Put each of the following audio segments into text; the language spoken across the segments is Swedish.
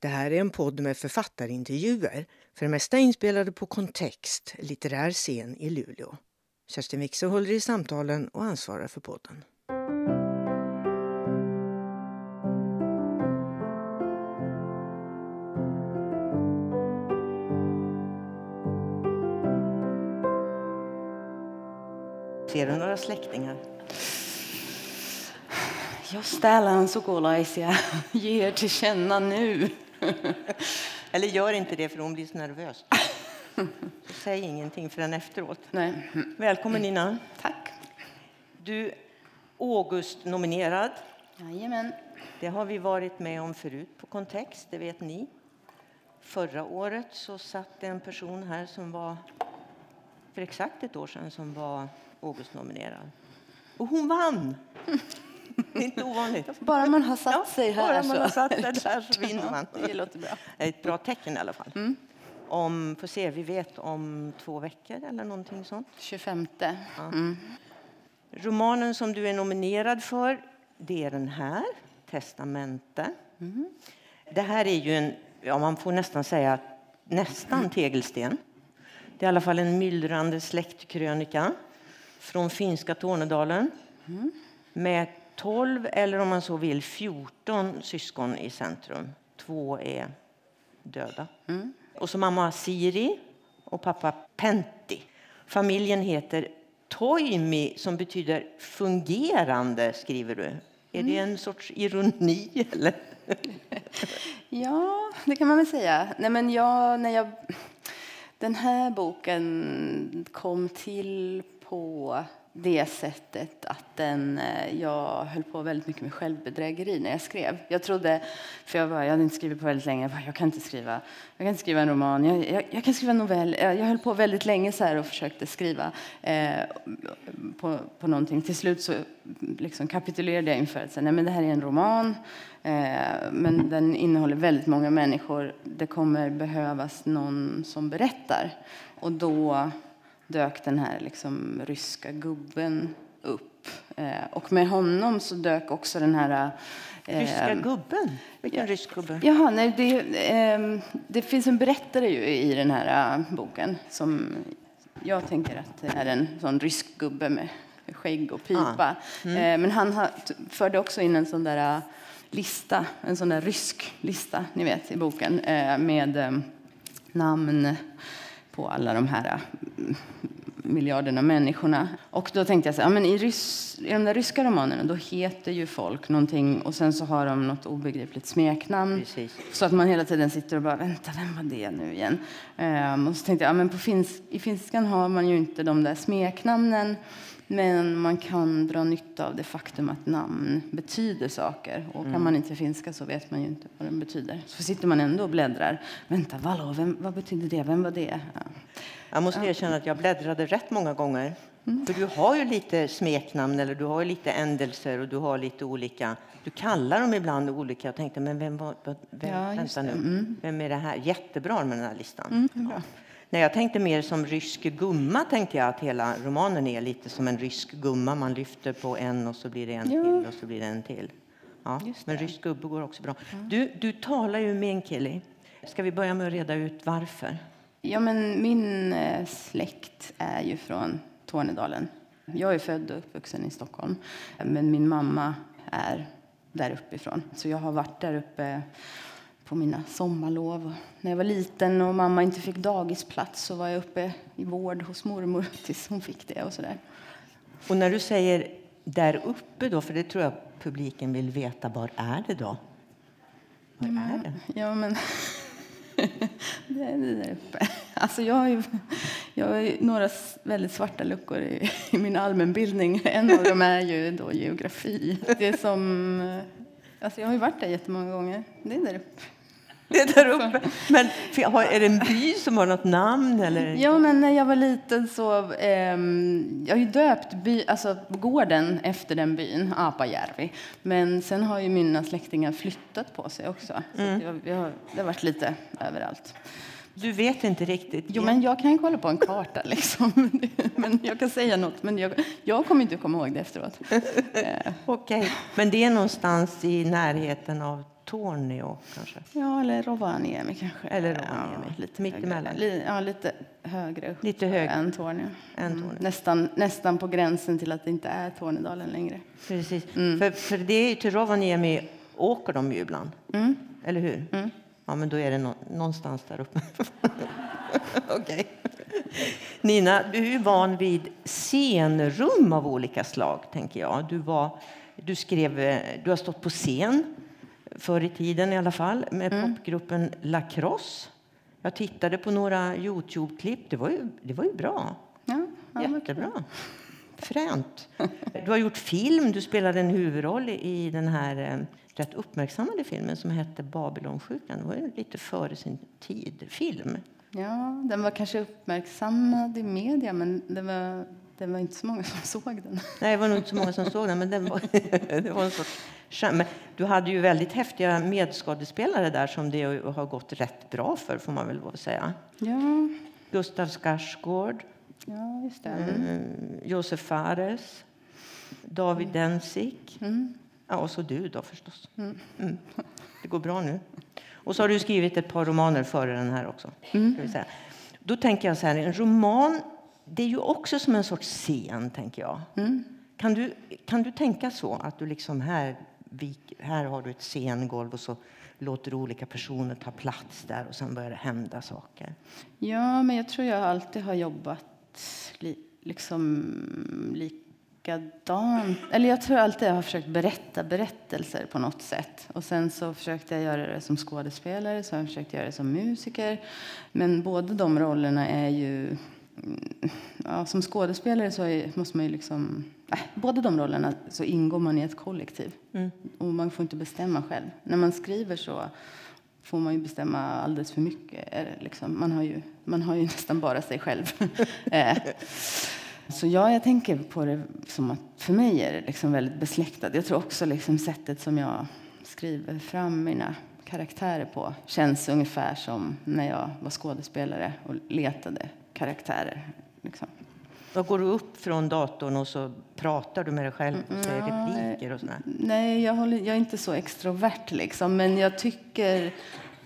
Det här är en podd med författarintervjuer, för det mesta inspelade på Kontext, litterär scen i Luleå. Kerstin Wixe håller i samtalen och ansvarar för podden. Ser du några släktingar? Jos täällä on sukulaisia, ger till känna nu. Eller gör inte det för hon blir så nervös. Säg ingenting förrän efteråt. Nej. Välkommen Nina. Tack. Du August-nominerad. Jajamän. Det har vi varit med om förut på Kontext, det vet ni. Förra året så satt det en person här som var för exakt ett år sedan som var August-nominerad. Och hon vann! Det är inte ovanligt. Bara man har satt sig här bara man så. har satt sig där så vinner man. Det låter bra. Det är ett bra tecken i alla fall. Mm. Om, får se, vi vet om två veckor eller någonting sånt. 25. Mm. Romanen som du är nominerad för, det är den här, Testamente. Mm. Det här är ju en, ja man får nästan säga nästan tegelsten. Det är i alla fall en myllrande släktkrönika från finska Tornedalen med 12 eller om man så vill 14 syskon i centrum. Två är döda. Och så mamma Siri och pappa Pentti. Familjen heter Toimi som betyder fungerande, skriver du. Är det en sorts ironi? Eller? Ja, det kan man väl säga. Nej, men jag, när jag, den här boken kom till på det sättet att den, eh, jag höll på väldigt mycket med självbedrägeri när jag skrev. Jag trodde, för jag, bara, jag hade inte skrivit på väldigt länge, jag, bara, jag kan inte skriva, jag kan inte skriva en roman, jag, jag, jag kan skriva en novell. Jag, jag höll på väldigt länge så här och försökte skriva eh, på, på någonting. Till slut så liksom kapitulerade jag inför att säga, nej men det här är en roman, eh, men den innehåller väldigt många människor. Det kommer behövas någon som berättar. Och då dök den här liksom ryska gubben upp. Eh, och med honom så dök också den här... Eh, Ryska gubben? Vilken rysk gubbe? Jaha, nej, det, eh, det finns en berättare ju i den här eh, boken som jag tänker att det är en sån rysk gubbe med skägg och pipa. Mm. Eh, men han förde också in en sån där eh, lista, en sån där rysk lista, ni vet, i boken med eh, namn på alla de här eh, miljarderna människorna. Och då tänkte jag så här, ja, men i, rys, i de där ryska romanerna då heter ju folk någonting och sen så har de något obegripligt smeknamn. Precis. Så att man hela tiden sitter och bara, vänta, vem var det nu igen? Ehm, och så tänkte jag, ja, men på finsk, i finskan har man ju inte de där smeknamnen. Men man kan dra nytta av det faktum att namn betyder saker. Och kan man inte finska så vet man ju inte vad den betyder. Så sitter man ändå och bläddrar. Vänta, vadå, vem, vad betyder det? Vem var det? Ja. Jag måste erkänna att jag bläddrade rätt många gånger. För du har ju lite smeknamn eller du har ju lite ändelser och du har lite olika. Du kallar dem ibland olika. Jag tänkte, men vem var, vem, Ja, det. nu, vem är det här? Jättebra med den här listan. Mm, bra. Nej, jag tänkte mer som rysk gumma tänkte jag att hela romanen är lite som en rysk gumma. Man lyfter på en och så blir det en Ja. till och så blir det en till. Ja, men rysk gubbe går också bra. Du, du talar ju med en kille. Ska vi börja med att reda ut varför? Ja, men min eh, släkt är ju från Tornedalen. Jag är född och uppvuxen i Stockholm, men min mamma är där uppifrån. Så jag har varit där uppe på mina sommarlov. När jag var liten och mamma inte fick dagisplats så var jag uppe i vård hos mormor tills hon fick det och sådär. Och när du säger där uppe då, för det tror jag publiken vill veta, var är det då? Var är det? Ja, men det är det där uppe. Alltså jag har ju, jag har ju några väldigt svarta luckor i, i min allmänbildning. En av dem är ju då geografi. Det som, eh, alltså jag har ju varit där jättemånga gånger. Det är där uppe. Det är där uppe. Men är det en by som har något namn? Eller? Ja, men när jag var liten så... ehm, jag har ju döpt by, alltså gården efter den byn, Apajärvi. Men sen har ju mina släktingar flyttat på sig också. Så att jag, jag, det har varit lite överallt. Du vet inte riktigt. Jo, men jag kan kolla på en karta liksom. Men jag kan säga något, men jag, jag kommer inte komma ihåg det efteråt. Eh, Okej, men det är någonstans i närheten av Tornio kanske? Ja, eller Rovaniemi kanske. Eller Rovaniemi. Ja, lite Mitt högre. emellan. Li, ja, lite högre upp Lite högre. än Tornio. Än Mm. Tornio. Nästan, nästan på gränsen till att det inte är Tornedalen längre. Precis. Mm. För, för det är ju till Rovaniemi åker de ju ibland. Mm. Eller hur? Ja, men då är det nå- någonstans där uppe. Okej. Nina, du är van vid scenrum av olika slag, tänker jag. Du, var, du, skrev, eh, du har stått på scen förr i tiden i alla fall med popgruppen Lacrosse. Jag tittade på några Youtube-klipp. Det var ju, det var ju bra. Ja, ja, Jättebra. Fränt. Du har gjort film. Du spelade en huvudroll i den här eh, rätt uppmärksammade filmen som hette Babylonsjukan. Det var ju lite före sin tid. Film. Ja, den var kanske uppmärksammad i media, men det var, det var inte så många som såg den. Nej, det var nog inte så många som såg den, men den var, det var en sorts. Men du hade ju väldigt häftiga medskådespelare där som det har gått rätt bra för, får man väl säga. Ja, Gustav Skarsgård, ja just det. mm, Josef Fares, David Dencik. Mm. Ja, och så du då förstås. Mm. Det går bra nu. Och så har du skrivit ett par romaner före den här också. Ska vi säga. Då tänker jag så här, en roman det är ju också som en sorts scen, tänker jag. Kan, du, kan du tänka så att du liksom här, här har du ett scengolv och så låter olika personer ta plats där och sen börjar det hända saker? Ja, men jag tror jag alltid har jobbat li, liksom likadant. Eller jag tror alltid jag har försökt berätta berättelser på något sätt. Och sen så försökte jag göra det som skådespelare, så har jag försökt göra det som musiker. Men båda de rollerna är ju... Ja, som skådespelare så är, måste man ju liksom... Äh, båda de rollerna så ingår man i ett kollektiv. Och man får inte bestämma själv. När man skriver så får man ju bestämma alldeles för mycket. Liksom. Man, har ju, man har ju nästan bara sig själv. Eh, så ja, jag tänker på det som att för mig är det liksom väldigt besläktat. Jag tror också liksom sättet som jag skriver fram mina karaktärer på känns ungefär som när jag var skådespelare och letade karaktärer. Liksom. Då går du upp från datorn och så pratar du med dig själv och säger Ja, repliker och sådär. Nej, jag, håller, jag är inte så extrovert liksom. Men jag tycker...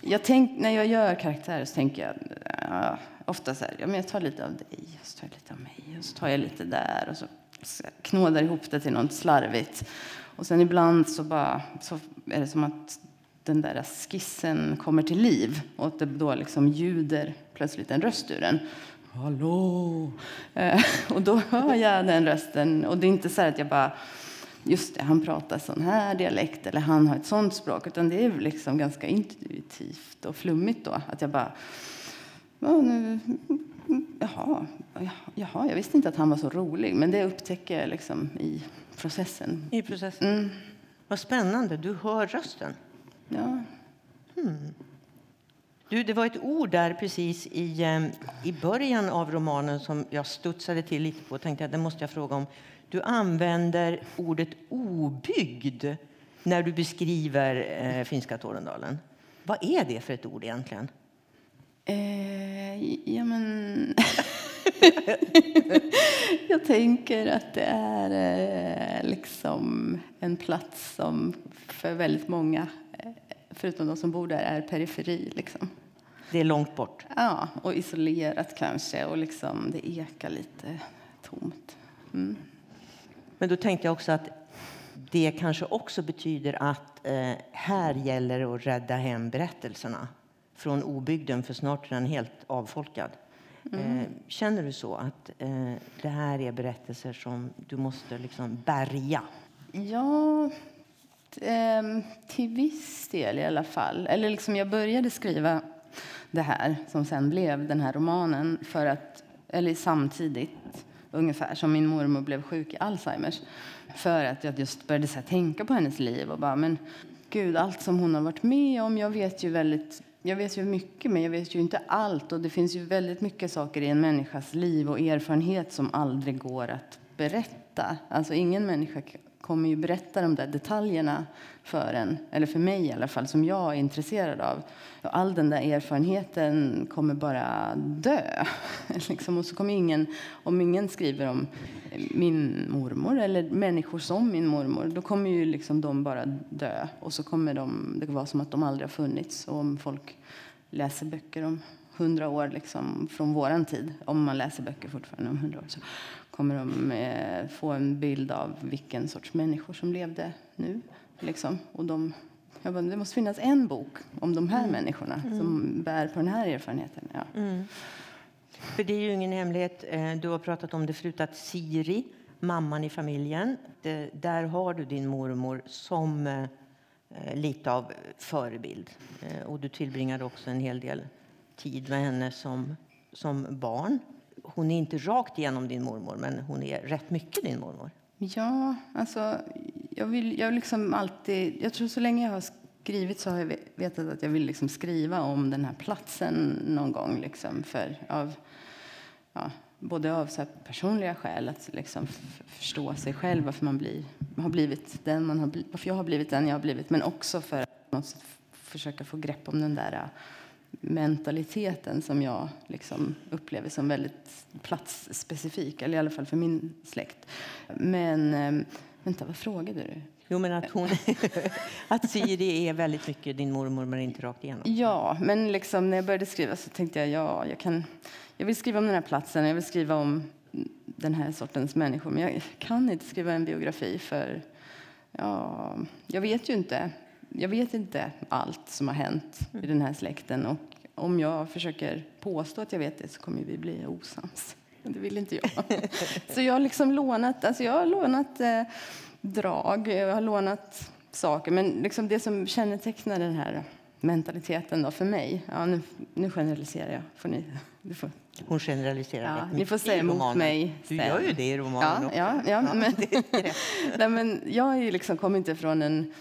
Jag tänk, när jag gör karaktärer så tänker jag ja, ofta så här, ja, men jag tar lite av dig och så tar jag lite av mig och så tar jag lite där och så, så knådar ihop det till något slarvigt. Och sen ibland så bara så är det som att den där skissen kommer till liv och att det då liksom ljuder plötsligt en röst ur den. Hallå! Eh, och då hör jag den rösten. Och det är inte så att jag bara just det, han pratar sån här dialekt eller han har ett sånt språk. Utan det är liksom ganska intuitivt och flummigt då. Att jag bara, ja, nu, jaha, jaha, jag visste inte att han var så rolig. Men det upptäcker jag liksom i processen. I processen. Mm, Vad spännande, du hör rösten. ja. Du, det var ett ord där precis i, ehm, i början av romanen som jag studsade till lite på. Tänkte att det måste jag fråga om. Du använder ordet obygd när du beskriver eh, finska Tornedalen. Vad är det för ett ord egentligen? Eh, ja, men... jag tänker att det är eh, liksom en plats som för väldigt många, eh, förutom de som bor där, är periferi. Liksom. Det är långt bort. Ja, och isolerat kanske, och liksom det ekar lite tomt. Mm. Men då tänkte jag också att det kanske också betyder att eh, här gäller det att rädda hem berättelserna från obygden, för snart är den helt avfolkad. Eh, känner du så, att eh, det här är berättelser som du måste liksom bärga? Ja, ehm, till viss del i alla fall. Eller liksom jag började skriva det här som sen blev den här romanen för att, eller samtidigt ungefär som min mormor blev sjuk i Alzheimers. För att jag just började så här, tänka på hennes liv och bara, men gud, allt som hon har varit med om, jag vet ju väldigt jag vet ju mycket, men jag vet ju inte allt. Och det finns ju väldigt mycket saker i en människas liv och erfarenhet som aldrig går att berätta. Alltså ingen människa kommer ju berätta de där detaljerna för en, eller för mig i alla fall, som jag är intresserad av. Och All den där erfarenheten kommer bara dö. liksom, och så kommer ingen, om ingen skriver om min mormor eller människor som min mormor, då kommer ju liksom de bara dö. Och så kommer de, det vara som att de aldrig har funnits. Och om folk läser böcker om hundra år liksom, från våran tid, om man läser böcker fortfarande om hundra år, så kommer de eh, få en bild av vilken sorts människor som levde nu. Liksom. Och de, jag bara, det måste finnas en bok om de här mm. människorna mm. som bär på den här erfarenheten. Ja. Mm. För det är ju ingen hemlighet, eh, du har pratat om det förut, att Siri, mamman i familjen, det, där har du din mormor som eh, lite av förebild. Eh, och du tillbringade också en hel del tid med henne som, som barn. Hon är inte rakt igenom din mormor, men hon är rätt mycket din mormor. Ja, alltså, jag vill jag liksom alltid... Jag tror så länge jag har skrivit så har jag vetat att jag vill liksom skriva om den här platsen någon gång. Liksom, för, av, ja, både av så personliga skäl, att liksom förstå sig själv, varför man blir, har blivit den man har blivit, varför jag har blivit den jag har blivit, men också för att försöka få grepp om den där mentaliteten som jag liksom upplever som väldigt platsspecifik, eller i alla fall för min släkt. Men ehm, vänta, vad frågade du? Jo, men att, hon, att Siri är väldigt mycket din mormor, men inte rakt igenom. Ja, men liksom, när jag började skriva så tänkte jag ja, jag, kan, jag vill skriva om den här platsen, jag vill skriva om den här sortens människor, men jag kan inte skriva en biografi för ja, jag vet ju inte jag vet inte allt som har hänt i den här släkten. Och om jag försöker påstå att jag vet det så kommer vi bli osams. Det vill inte jag. Så jag har liksom lånat, alltså jag har lånat eh, drag, jag har lånat saker. Men liksom det som kännetecknar den här mentaliteten då för mig, ja, nu, nu generaliserar jag. Får ni, du får. Hon generaliserar ja, Ni får säga emot mig. Du gör ju det i romanen ja, ja, ja, men, nej, men jag är liksom, kommer inte från en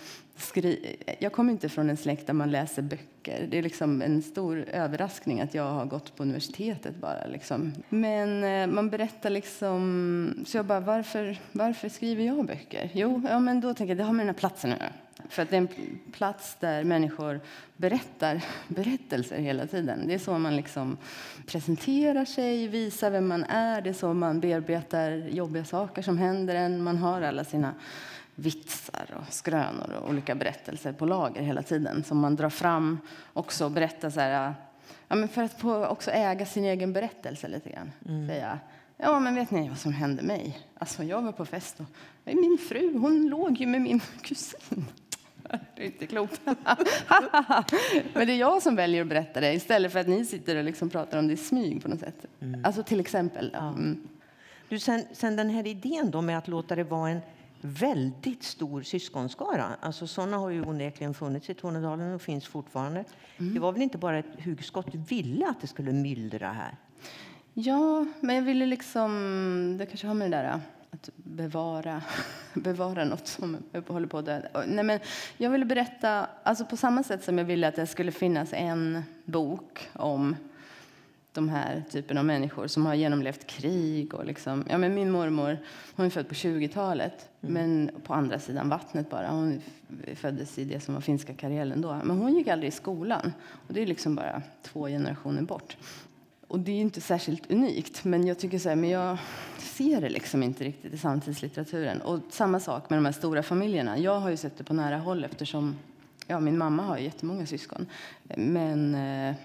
skri jag kommer inte från en släkt där man läser böcker. Det är liksom en stor överraskning att jag har gått på universitetet bara. Liksom. Men eh, man berättar liksom... Så jag bara, varför, varför skriver jag böcker? Jo, ja, men då tänker jag, det har med den här platsen att göra. För att det är en plats där människor berättar berättelser hela tiden. Det är så man liksom presenterar sig, visar vem man är. Det är så man bearbetar jobbiga saker som händer en. Man har alla sina vitsar och skrönor och olika berättelser på lager hela tiden som man drar fram också och berättar så här, ja, men för att också äga sin egen berättelse lite grann. Mm. Säga, ja men vet ni vad som hände mig? Alltså jag var på fest och min fru hon låg ju med min kusin. Det är inte klokt. men det är jag som väljer att berätta det istället för att ni sitter och liksom pratar om det i smyg på något sätt. Mm. Alltså till exempel. Mm. Du, sen, sen den här idén då med att låta det vara en väldigt stor syskonskara. Alltså, sådana har ju onekligen funnits i Tornedalen och finns fortfarande. Mm. Det var väl inte bara ett hugskott, du ville att det skulle myllra här? Ja, men jag ville liksom, det kanske har med det där att bevara, bevara något som håller på att dö. Nej, men jag ville berätta, alltså på samma sätt som jag ville att det skulle finnas en bok om de här typen av människor som har genomlevt krig. Och liksom, ja, men min mormor hon är född på 20-talet, mm. men på andra sidan vattnet bara. Hon föddes i det som var finska Karelen då. Men hon gick aldrig i skolan. Och det är liksom bara två generationer bort. Och det är inte särskilt unikt, men jag tycker så här, men jag ser det liksom inte riktigt i samtidslitteraturen. Och samma sak med de här stora familjerna. Jag har ju sett det på nära håll eftersom ja, min mamma har jättemånga syskon. Men eh,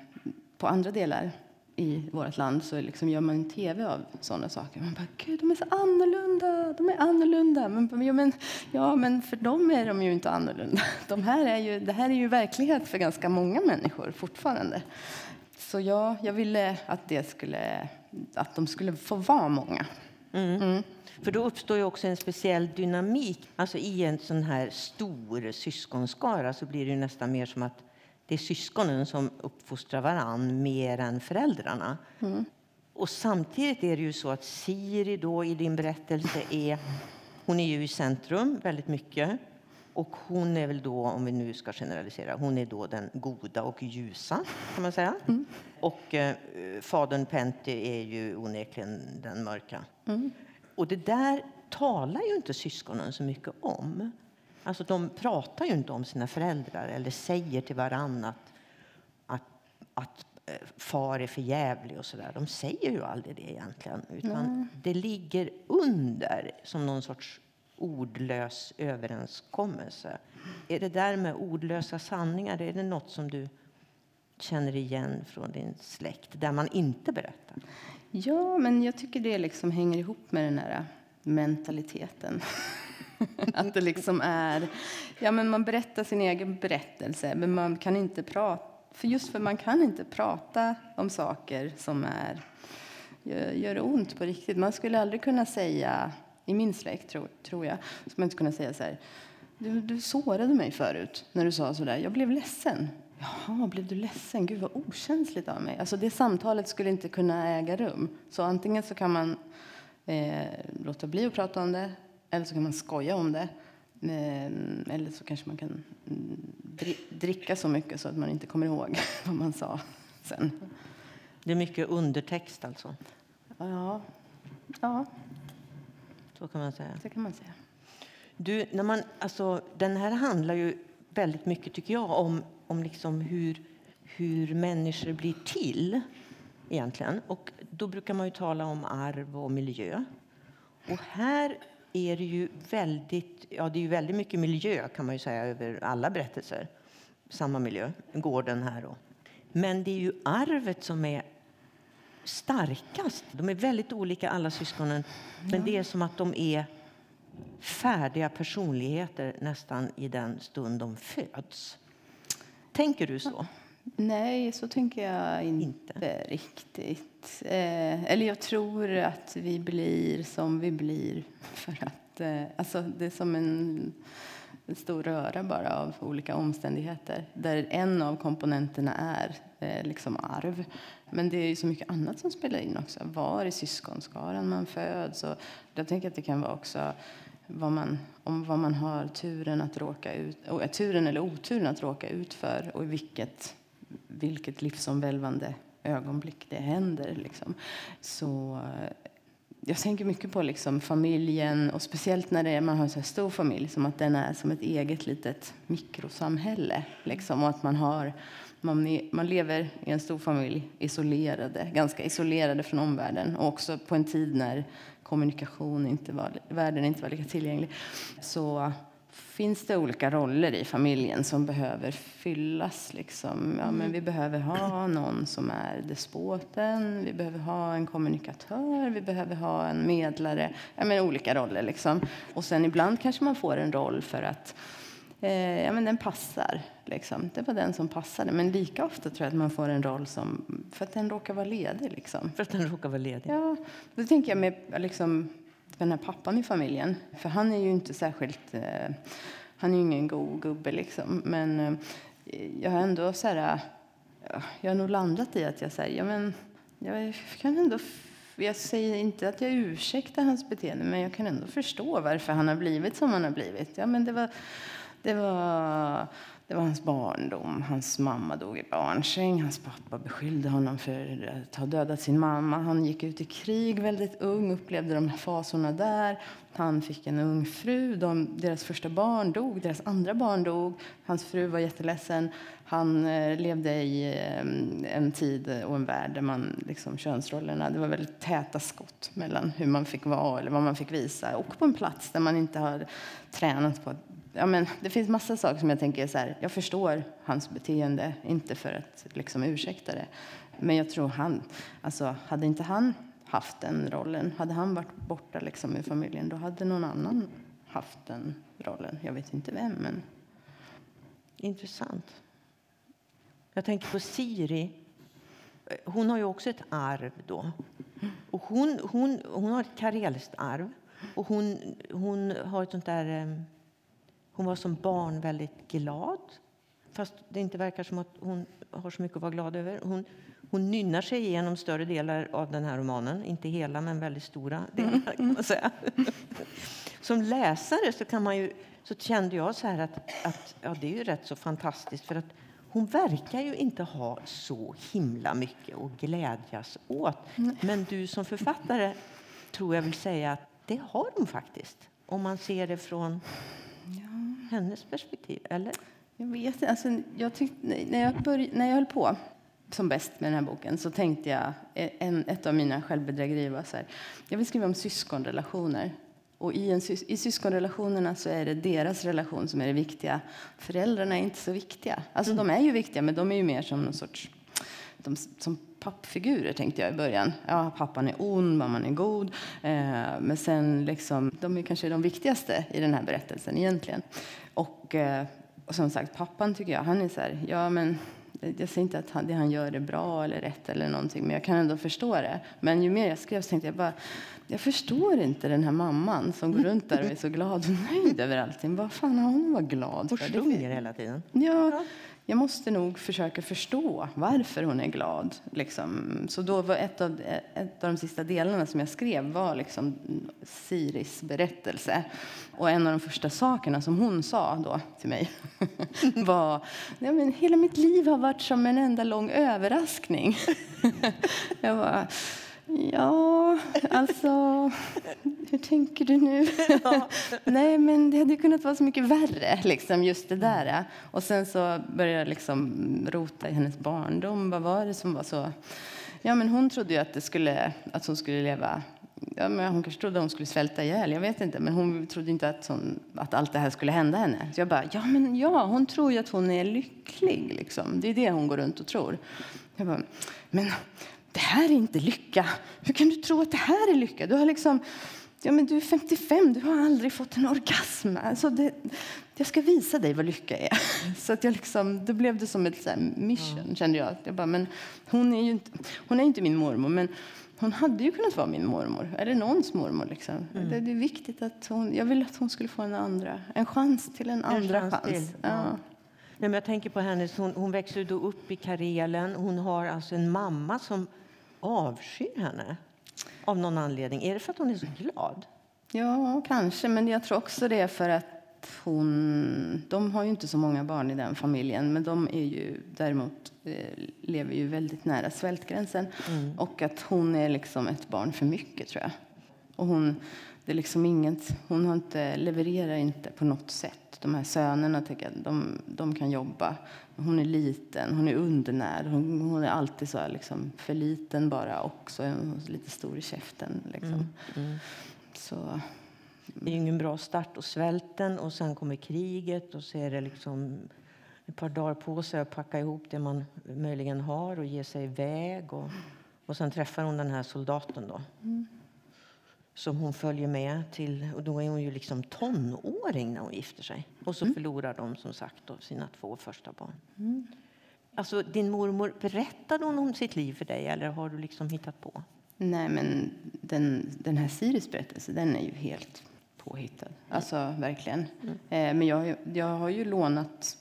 på andra delar i vårt land så liksom gör man tv av sådana saker. Man bara, gud, de är så annorlunda, de är annorlunda. Men, ja, men, ja, men för dem är de ju inte annorlunda. De här är ju, det här är ju verklighet för ganska många människor fortfarande. Så ja, jag ville att, det skulle, att de skulle få vara många. Mm. Mm. För då uppstår ju också en speciell dynamik. Alltså I en sån här stor syskonskara så blir det nästan mer som att det är syskonen som uppfostrar varann mer än föräldrarna. Mm. Och samtidigt är det ju så att Siri då i din berättelse är, hon är ju i centrum väldigt mycket. Och hon är väl då, om vi nu ska generalisera, hon är då den goda och ljusa kan man säga. Mm. Och eh, fadern Pentti är ju onekligen den mörka. Mm. Och det där talar ju inte syskonen så mycket om. Alltså de pratar ju inte om sina föräldrar eller säger till varandra att, att, att eh, far är för jävlig och sådär. De säger ju aldrig det egentligen. Utan det ligger under som någon sorts ordlös överenskommelse. Är det där med ordlösa sanningar, är det något som du känner igen från din släkt, där man inte berättar? Ja, men jag tycker det liksom hänger ihop med den här mentaliteten. att det liksom är... Ja, men man berättar sin egen berättelse, men man kan inte prata... För just för man kan inte prata om saker som är, gör, gör ont på riktigt. Man skulle aldrig kunna säga, i min släkt tror, tror jag, skulle man inte kunna säga så här... Du, du sårade mig förut när du sa så där. Jag blev ledsen. Jaha, blev du ledsen? Gud vad okänsligt av mig. Alltså det samtalet skulle inte kunna äga rum. Så antingen så kan man eh, låta bli att prata om det eller så kan man skoja om det. Eller så kanske man kan dricka så mycket så att man inte kommer ihåg vad man sa sen. Det är mycket undertext alltså? Ja. ja. Så kan man säga. Så kan man säga. Du, när man, alltså, den här handlar ju väldigt mycket, tycker jag, om, om liksom hur, hur människor blir till. egentligen. Och Då brukar man ju tala om arv och miljö. Och här är det ju väldigt, ja, det är ju väldigt mycket miljö kan man ju säga över alla berättelser. Samma miljö, gården här. Och. Men det är ju arvet som är starkast. De är väldigt olika alla syskonen, men det är som att de är färdiga personligheter nästan i den stund de föds. Tänker du så? Nej, så tänker jag inte, inte. riktigt. Eh, eller jag tror att vi blir som vi blir för att eh, alltså det är som en, en, stor röra bara av olika omständigheter där en av komponenterna är eh, liksom arv. Men det är så mycket annat som spelar in också. Var i syskonskaran man föds. Och jag tänker att det kan vara också vad man, om vad man har turen, att råka ut, turen eller oturen att råka ut för och i vilket vilket livsomvälvande ögonblick det händer. Liksom. Så eh, jag tänker mycket på liksom familjen, och speciellt när det är, man har en så stor familj, som att den är som ett eget litet mikrosamhälle. Liksom, och att man, har, man, man lever i en stor familj isolerade, ganska isolerade från omvärlden. Och också på en tid när kommunikation inte var, världen inte var lika tillgänglig. Så finns det olika roller i familjen som behöver fyllas. Liksom. Ja, men vi behöver ha någon som är despoten, vi behöver ha en kommunikatör, vi behöver ha en medlare. Ja, men olika roller. Liksom. Och sen ibland kanske man får en roll för att eh, ja, men den passar. Liksom. Det var den som passade. Men lika ofta tror jag att man får en roll som, för att den råkar vara ledig. Liksom. För att den råkar vara ledig? Ja, då tänker jag med liksom, den här pappan i familjen. För han är ju inte särskilt... Eh, han är ju ingen god gubbe, liksom. Men eh, jag har ändå så här... Ja, jag har nog landat i att jag säger, ja men... Jag kan ändå... Jag säger inte att jag ursäktar hans beteende, men jag kan ändå förstå varför han har blivit som han har blivit. Ja, men det var... Det var det var hans barndom. Hans mamma dog i barnsäng. Hans pappa beskyllde honom för att ha dödat sin mamma. Han gick ut i krig väldigt ung, upplevde de här fasorna där. Han fick en ung fru. De, deras första barn dog, deras andra barn dog. Hans fru var jätteledsen. Han eh, levde i eh, en tid och en värld där man, liksom, könsrollerna, det var väldigt täta skott mellan hur man fick vara eller vad man fick visa. Och på en plats där man inte har tränat på att ja, men det finns massa saker som jag tänker så här, jag förstår hans beteende, inte för att liksom ursäkta det. Men jag tror han, alltså hade inte han haft den rollen, hade han varit borta liksom ur familjen, då hade någon annan haft den rollen. Jag vet inte vem, men... Intressant. Jag tänker på Siri. Hon har ju också ett arv då. Och hon, hon, hon har ett karelskt arv. Och hon, hon har ett sånt där ehm, hon var som barn väldigt glad, fast det inte verkar som att hon har så mycket att vara glad över. Hon, hon nynnar sig igenom större delar av den här romanen, inte hela men väldigt stora delar kan man säga. Som läsare så, kan man ju, så kände jag så här att, att ja, det är ju rätt så fantastiskt för att hon verkar ju inte ha så himla mycket att glädjas åt. Men du som författare tror jag vill säga att det har hon faktiskt. Om man ser det från hennes perspektiv, eller? Jag vet alltså, jag tyckte, när, jag började, när jag höll på som bäst med den här boken så tänkte jag, en, ett av mina självbedrägerier var så här, jag vill skriva om syskonrelationer. Och i, en, i syskonrelationerna så är det deras relation som är det viktiga. Föräldrarna är inte så viktiga. Alltså mm. de är ju viktiga, men de är ju mer som någon sorts de, som pappfigurer tänkte jag i början. Ja, pappan är ond, mamman är god. Eh, men sen liksom, de är kanske de viktigaste i den här berättelsen egentligen. Och, eh, och som sagt, pappan tycker jag, han är så här, ja men jag säger inte att han, det han gör är bra eller rätt eller någonting, men jag kan ändå förstå det. Men ju mer jag skrev så tänkte jag bara, jag förstår inte den här mamman som går runt där och är så glad och nöjd över allting. Vad fan har hon varit glad för? Och sjunger hela tiden. Ja, jag måste nog försöka förstå varför hon är glad. Liksom. Så då var ett av, ett av de sista delarna som jag skrev var liksom Siris berättelse. Och en av de första sakerna som hon sa då till mig var ja, men hela mitt liv har varit som en enda lång överraskning. jag bara, Ja, alltså... Hur tänker du nu? Ja. Nej, men det hade kunnat vara så mycket värre, liksom, just det där. Och sen så började jag liksom rota i hennes barndom. Vad var det som var så... Ja, men hon trodde ju att, det skulle, att hon skulle leva... Ja, men hon kanske trodde att hon skulle svälta ihjäl, jag vet inte. Men hon trodde inte att, hon, att allt det här skulle hända henne. Så jag bara, ja men ja, hon tror ju att hon är lycklig. Liksom. Det är det hon går runt och tror. Jag bara, men det här är inte lycka. Hur kan du tro att det här är lycka? Du, har liksom, ja, men du är 55, du har aldrig fått en orgasm. Alltså det, jag ska visa dig vad lycka är. Så att jag liksom, då blev det som ett så mission, ja. kände jag. jag bara, men hon, är ju inte, hon är inte min mormor, men hon hade ju kunnat vara min mormor, eller någons mormor. Liksom. Mm. Det, det, är viktigt att hon, jag ville att hon skulle få en andra, en chans till en, en andra chans. chans. Ja. Nej, men jag tänker på hennes, hon, hon växer då upp i Karelen. Hon har alltså en mamma som avskyr henne av någon anledning. Är det för att hon är så glad? Ja, kanske. Men jag tror också det är för att hon... De har ju inte så många barn i den familjen, men de är ju däremot eh, lever ju väldigt nära svältgränsen. Mm. Och att hon är liksom ett barn för mycket, tror jag. Och hon, det är liksom inget, hon har inte, levererar inte på något sätt. De här sönerna tycker jag, de, de kan jobba. Hon är liten, hon är undernärd. Hon, hon är alltid så här, liksom, för liten bara och så är hon lite stor i käften. Liksom. Mm, mm. Så. Det är ingen bra start. Och svälten och sen kommer kriget och så är det liksom ett par dagar på sig att packa ihop det man möjligen har och ge sig iväg. Och, och sen träffar hon den här soldaten då. Mm som hon följer med till. Och då är hon ju liksom tonåring när hon gifter sig. Och så mm. förlorar de som sagt då, sina två första barn. Mm. Alltså, din mormor, berättade hon om sitt liv för dig eller har du liksom hittat på? Nej, men den, den här Siris berättelse, den är ju helt påhittad. Alltså verkligen. Mm. Eh, men jag, jag har ju lånat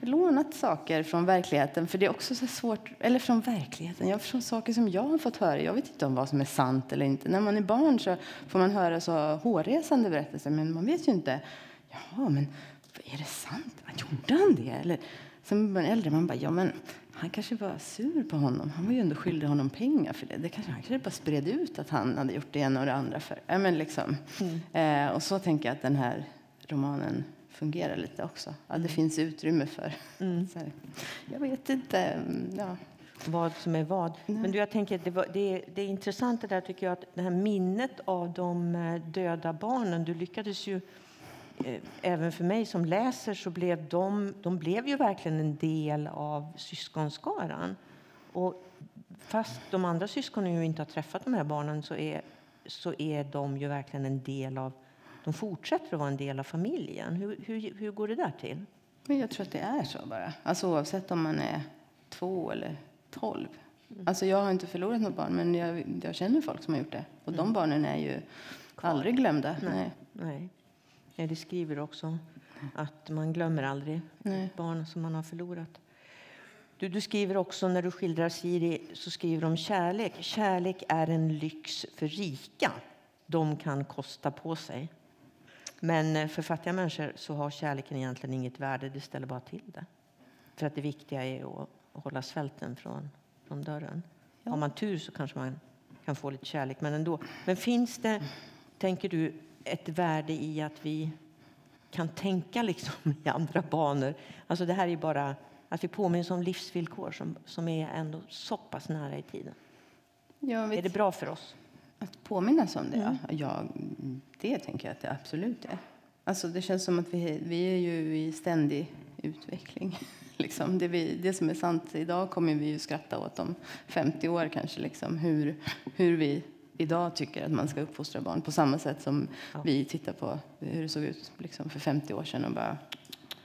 lånat saker från verkligheten. För det är också så svårt, eller från verkligheten, jag från saker som jag har fått höra. Jag vet inte om vad som är sant eller inte. När man är barn så får man höra så hårresande berättelser, men man vet ju inte. Ja, men är det sant? Gjorde han det? Eller sen man äldre, man bara, ja men han kanske var sur på honom. Han var ju ändå skyldig honom pengar för det. det kanske, han kanske bara spred ut att han hade gjort det ena och det andra för. Ja, men liksom. Mm. Eh, och så tänker jag att den här romanen fungerar lite också. Ja, det mm. finns utrymme för. Mm. Här, jag vet inte. Mm, ja. Vad som är vad. Nej. Men du, jag tänker, det, var, det, det är intressant det där tycker jag, att det här minnet av de eh, döda barnen. Du lyckades ju, eh, även för mig som läser, så blev de, de blev ju verkligen en del av syskonskaran. Och fast de andra syskonen ju inte har träffat de här barnen så är, så är de ju verkligen en del av de fortsätter att vara en del av familjen. Hur, hur, hur går det där till? Men jag tror att det är så bara. Alltså oavsett om man är två eller tolv. Mm. Alltså jag har inte förlorat något barn, men jag, jag känner folk som har gjort det. Och de mm. barnen är ju Kvar. aldrig glömda. Nej. Nej. Nej. det skriver också att man glömmer aldrig Nej. barn som man har förlorat. Du, du skriver också när du skildrar Siri så skriver om kärlek. Kärlek är en lyx för rika. De kan kosta på sig. Men eh, för fattiga människor så har kärleken egentligen inget värde, det ställer bara till det. För att det viktiga är att hålla svälten från, från dörren. Ja. Har man tur så kanske man kan få lite kärlek, men ändå. Men finns det, tänker du ett värde i att vi kan tänka liksom i andra banor? Alltså det här är bara att vi påminns om livsvillkor som, som är ändå så pass nära i tiden. Jag Är det bra för oss? Att påminnas om det? Mm. Ja, det tänker jag att det absolut är. Alltså det känns som att vi, vi är ju i ständig utveckling. Liksom det, vi, det som är sant idag kommer vi ju skratta åt om 50 år kanske. Liksom. Hur, hur vi idag tycker att man ska uppfostra barn. På samma sätt som ja. vi tittar på hur det såg ut liksom, för 50 år sedan och bara,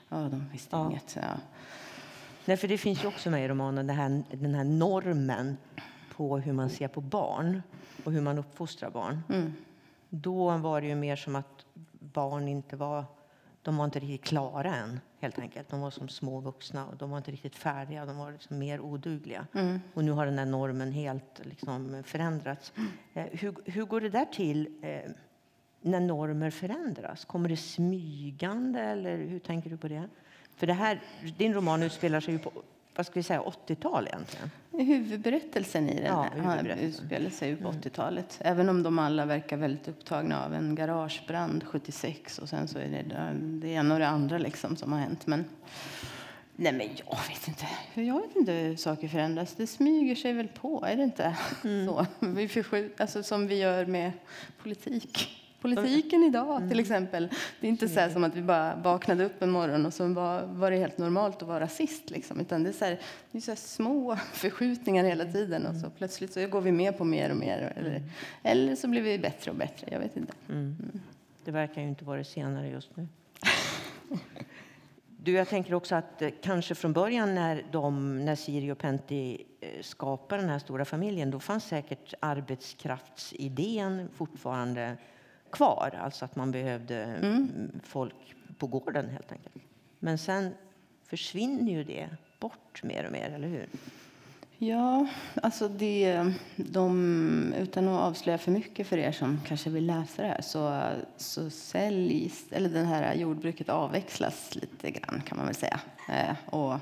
ja, de visste ja. inget. Ja. Nej, för det finns ju också med i romanen, den här, den här normen på hur man ser på barn och hur man uppfostrar barn. Mm. Då var det ju mer som att barn inte var, de var inte riktigt klara än. helt enkelt. De var som små vuxna och de var inte riktigt färdiga. De var liksom mer odugliga. Mm. Och nu har den här normen helt liksom förändrats. Eh, hur, hur går det där till eh, när normer förändras? Kommer det smygande eller hur tänker du på det? För det här, din roman utspelar sig ju på vad ska vi säga, 80-tal egentligen. Huvudberättelsen i den ja, huvudberättelsen. utspelar sig på 80-talet. Mm. Även om de alla verkar väldigt upptagna av en garagebrand 76 och sen så är det det ena och det andra liksom som har hänt. Men nej, men jag vet inte. Jag vet inte hur saker förändras. Det smyger sig väl på, är det inte? Mm. Så, vi förskjut, alltså, som vi gör med politik politiken idag till mm. exempel. Det är inte så som att vi bara vaknade upp en morgon och så var, var det helt normalt att vara rasist. Liksom. Utan det är, så här, det är så små förskjutningar hela tiden och så plötsligt så går vi med på mer och mer. Eller, mm. eller så blir vi bättre och bättre. Jag vet inte. Mm. Mm. Det verkar ju inte vara det senare just nu. Du, jag tänker också att eh, kanske från början när, de, när Siri och Pentti eh, skapade den här stora familjen, då fanns säkert arbetskraftsidén fortfarande kvar, alltså att man behövde mm. folk på gården helt enkelt. Men sen försvinner ju det bort mer och mer, eller hur? Ja, alltså det, de, utan att avslöja för mycket för er som kanske vill läsa det här så, så säljs, eller det här jordbruket avväxlas lite grann kan man väl säga. Eh, och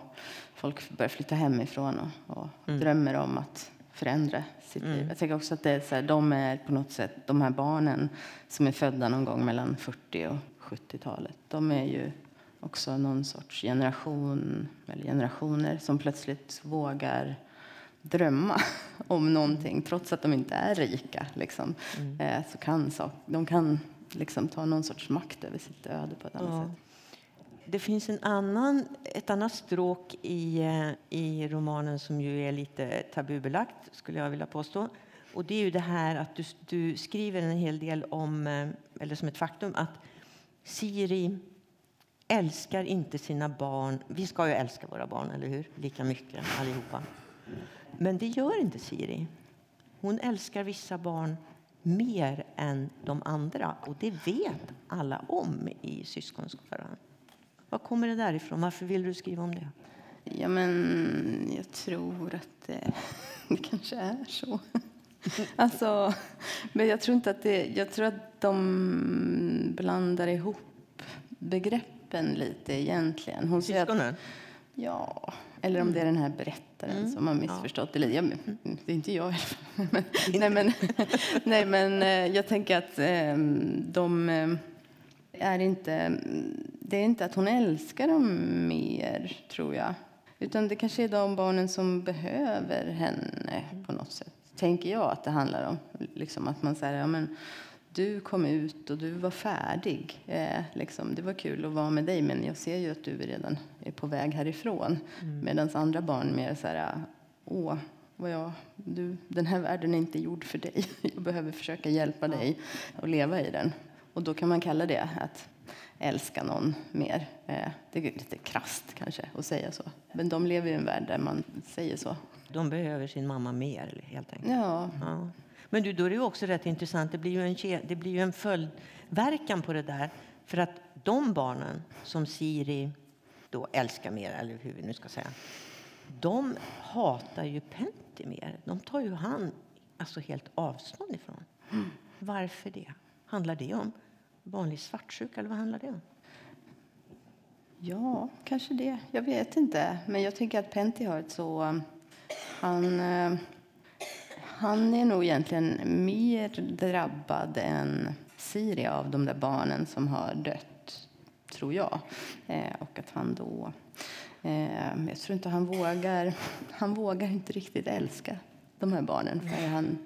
folk börjar flytta hemifrån och, och mm. drömmer om att förändra sitt mm. liv. Jag tänker också att det är så här, de är på något sätt, de här barnen som är födda någon gång mellan 40 och 70-talet, de är ju också någon sorts generation, eller generationer som plötsligt vågar drömma om någonting trots att de inte är rika. Liksom. Mm. Eh, så kan, så, de kan liksom ta någon sorts makt över sitt öde på ett annat ja. sätt. Det finns en annan, ett annat stråk i, eh, i romanen som ju är lite tabubelagt, skulle jag vilja påstå. Och det är ju det här att du, du skriver en hel del om, eh, eller som ett faktum, att Siri älskar inte sina barn. Vi ska ju älska våra barn, eller hur? Lika mycket allihopa. Men det gör inte Siri. Hon älskar vissa barn mer än de andra och det vet alla om i syskonskaran. Var kommer det där ifrån? Varför vill du skriva om det? Ja, men jag tror att det, det kanske är så. alltså, men jag tror inte att det... Jag tror att de blandar ihop begreppen lite egentligen. Hon Syskonen? Ja, eller om det är den här berättaren mm. som har missförstått ja. det. Ja, men, det är inte jag. nej, men, nej, men eh, jag tänker att eh, de eh, är inte det är inte att hon älskar dem mer, tror jag. Utan det kanske är de barnen som behöver henne på något sätt. Tänker jag att det handlar om. Liksom att man säger, ja men du kom ut och du var färdig. Eh, liksom, det var kul att vara med dig men jag ser ju att du redan är på väg härifrån. Mm. Medan andra barn mer så här, åh, vad jag, du, den här världen är inte gjord för dig. Jag behöver försöka hjälpa dig att leva i den. Och då kan man kalla det att älska någon mer. Eh, det är lite krast kanske att säga så. Men de lever i en värld där man säger så. De behöver sin mamma mer helt enkelt. Ja. ja. Men du, då är det också rätt intressant. Det blir ju en, det blir ju en följdverkan på det där. För att de barnen som Siri då älskar mer, eller hur vi nu ska säga, de hatar ju Pentti mer. De tar ju han alltså helt avstånd ifrån. Mm. Varför det? Handlar det om vanlig svartsjuka, eller vad handlar det om? Ja, kanske det. Jag vet inte. Men jag tänker att Pentti har ett så... Eh, han, eh, han är nog egentligen mer drabbad än Siri av de där barnen som har dött, tror jag. Eh, och att han då... Jag tror inte han vågar... Han vågar inte riktigt älska de här barnen. För han,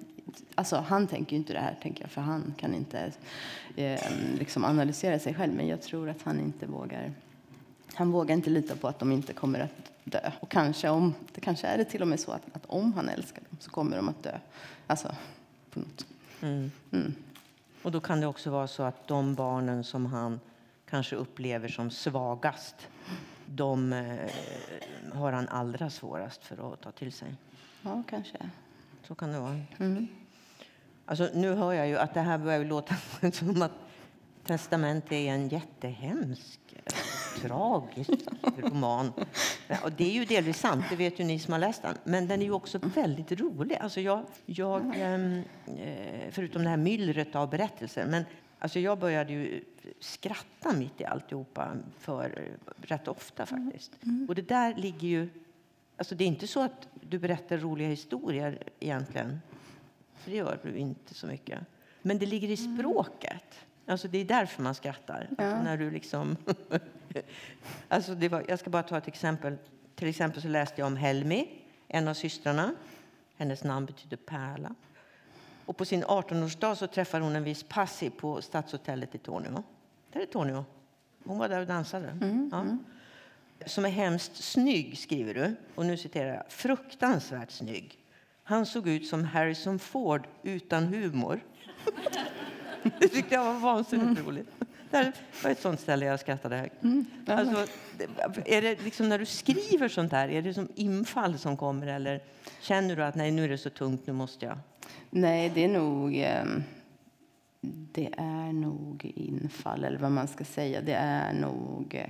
alltså, han tänker ju inte det här, tänker jag, för han kan inte eh, liksom analysera sig själv. Men jag tror att han inte vågar... Han vågar inte lita på att de inte kommer att dö. Och kanske, om, det kanske är det till och med så att, att om han älskar dem så kommer de att dö. Alltså, på något. Mm. Mm. Och då kan det också vara så att de barnen som han kanske upplever som svagast, de eh, har han allra svårast för att ta till sig. Ja, kanske. Så kan det vara. Mm. Alltså, nu hör jag ju att det här börjar låta som att testamentet är en jättehemsk, eh, tragisk roman. Och det är ju delvis sant, det vet ju ni som har läst den. Men den är ju också väldigt rolig. Alltså jag, jag, ehm, eh, förutom det här myllret av berättelser. Men alltså jag började ju skratta mitt i alltihopa för rätt ofta faktiskt. Och det där ligger ju... Alltså det är inte så att du berättar roliga historier egentligen. För det gör du inte så mycket. Men det ligger i språket. Alltså det är därför man skrattar. Alltså när du liksom... alltså det var, jag ska bara ta ett exempel. Till exempel så läste jag om Helmi, en av systrarna. Hennes namn betyder pärla. Och på sin 18-årsdag så träffar hon en viss Passi på Stadshotellet i Tornio. Där är Tornio. Hon var där och dansade. Ja. Som är hemskt snygg, skriver du. Och nu citerar jag. Fruktansvärt snygg. Han såg ut som Harrison Ford utan humor. Det tyckte jag var vansinnigt roligt. Det var ett sånt ställe jag skrattade högt. Alltså, är det liksom när du skriver sånt här, är det som infall som kommer eller känner du att nej, nu är det så tungt, nu måste jag? Nej, det är nog... ehm, Det är nog infall, eller vad man ska säga. Det är nog eh,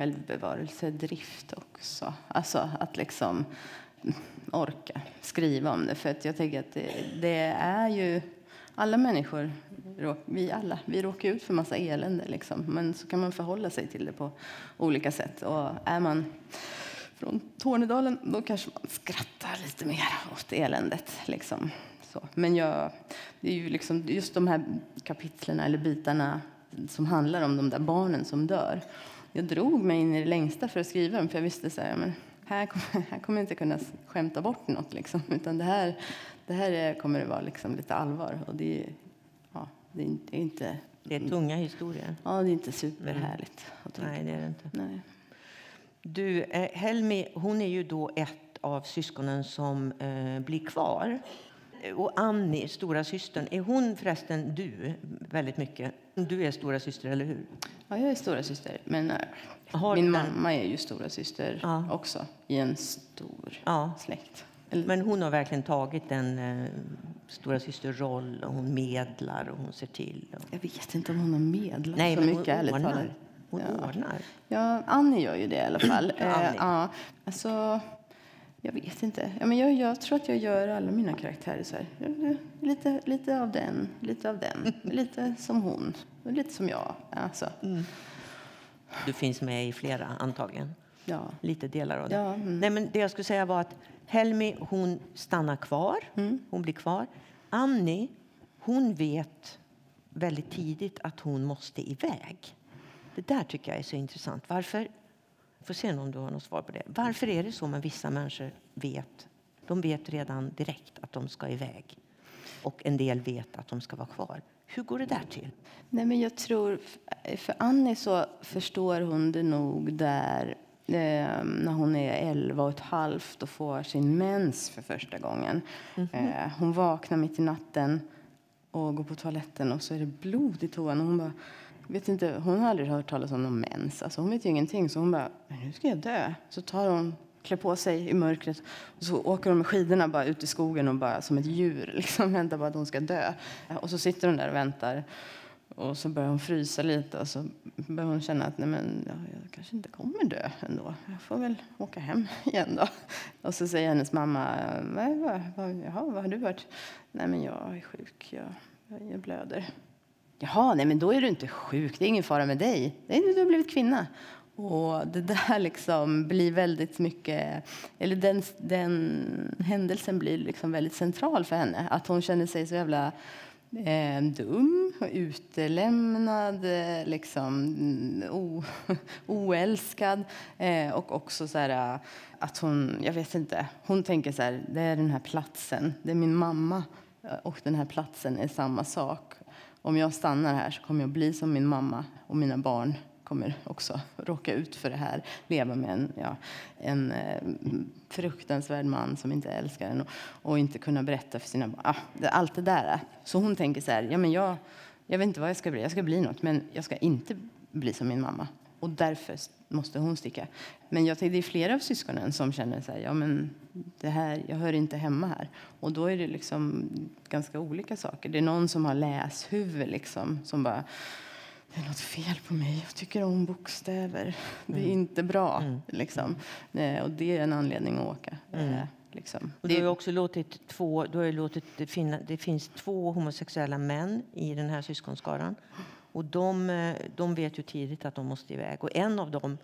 självbevarelsedrift också. Alltså att liksom orka skriva om det. För att jag tänker att det, det är ju... Alla människor, vi alla, vi råkar ut för massa elände. Liksom. Men så kan man förhålla sig till det på olika sätt. Och är man från Tornedalen, då kanske man skrattar lite mer åt eländet. Liksom. Så. Men jag, det är ju liksom just de här kapitlen eller bitarna som handlar om de där barnen som dör. Jag drog mig in i det längsta för att skriva dem, för jag visste så här, men här kommer, här kommer jag inte kunna skämta bort något. Liksom. Utan det här, det här är, kommer det vara liksom lite allvar. Och det, är- ja, det är inte- det är tunga historier. ja, det är inte superhärligt. Tänka Nej, det är det inte. Nej. Du, eh, Helmi, hon är ju då ett av syskonen som eh, blir kvar. Och Annie, stora systern, är hon förresten du väldigt mycket? Du är stora syster, eller hur? Ja, jag är stora syster, men eh, Har min den- mamma är ju stora syster Ja. också i en stor Ja. släkt. Men hon har verkligen tagit en eh, stora systerroll och hon medlar och hon ser till. Och... jag vet inte om hon har medlat Nej, så men mycket, ärligt talat. Hon Ja. ordnar. Ja, Annie gör ju det i alla fall. Eh, ja, alltså, jag vet inte. Ja, men jag, jag tror att jag gör alla mina karaktärer så här. Lite, lite av den, lite av den, lite som hon, lite som jag. Alltså, Du finns med i flera, antagligen. ja. Lite delar av det. Ja, mm. Nej, men det jag skulle säga var att Helmi, hon stannar kvar. Mm. Hon blir kvar. Annie, hon vet väldigt tidigt att hon måste iväg. Det där tycker jag är så intressant. Varför? Får se om du har något svar på det. Varför är det så med vissa människor vet? De vet redan direkt att de ska iväg. Och en del vet att de ska vara kvar. Hur går det där till? Nej, men jag tror, för Annie så förstår hon det nog där eh, när hon är 11 och ett halvt och får sin mens för första gången. Eh, hon vaknar mitt i natten och går på toaletten och så är det blod i toan. Och hon bara, vet inte, hon har aldrig hört talas om någon mens. Alltså hon vet ju ingenting. Så hon bara, "Men nu ska jag dö. Så tar hon klär på sig i mörkret och så åker hon med skidorna bara ut i skogen och bara som ett djur liksom väntar bara att hon ska dö. Och så sitter hon där och väntar. Och så börjar hon frysa lite och så börjar hon känna att nej men, ja, jag kanske inte kommer dö ändå. Jag får väl åka hem igen då. Och så säger hennes mamma, vad, vad, vad, jaha, vad har du varit? Nej men jag är sjuk, jag, jag blöder. Jaha, nej men då är du inte sjuk, det är ingen fara med dig. Nej, du har blivit kvinna. Och det där liksom blir väldigt mycket, eller den, den händelsen blir liksom väldigt central för henne. Att hon känner sig så jävla eh, dum, utelämnad, liksom, mm, o, oälskad. Eh, och också så här, eh, att hon, jag vet inte, hon tänker så här, det är den här platsen, det är min mamma och den här platsen är samma sak. Om jag stannar här så kommer jag bli som min mamma och mina barn kommer också råka ut för det här. Leva med en, ja, en eh, fruktansvärd man som inte älskar en och, och inte kunna berätta för sina barn. Ah, allt det där. Så hon tänker så här, ja, men jag, jag vet inte vad jag ska bli. Jag ska bli något, men jag ska inte bli som min mamma. Och därför måste hon sticka. Men jag tänkte, det är flera av syskonen som känner så här, ja men det här, jag hör inte hemma här. Och då är det liksom ganska olika saker. Det är någon som har läshuvud liksom, som bara det är något fel på mig. Jag tycker om bokstäver. Det är mm. inte bra. Mm. Liksom. Eh, och det är en anledning att åka. Mm. Eh, liksom. Och du har också låtit två, du har låtit det, finna, det finns två homosexuella män i den här syskonskaran. Och de, eh, de vet ju tidigt att de måste iväg. Och en av dem,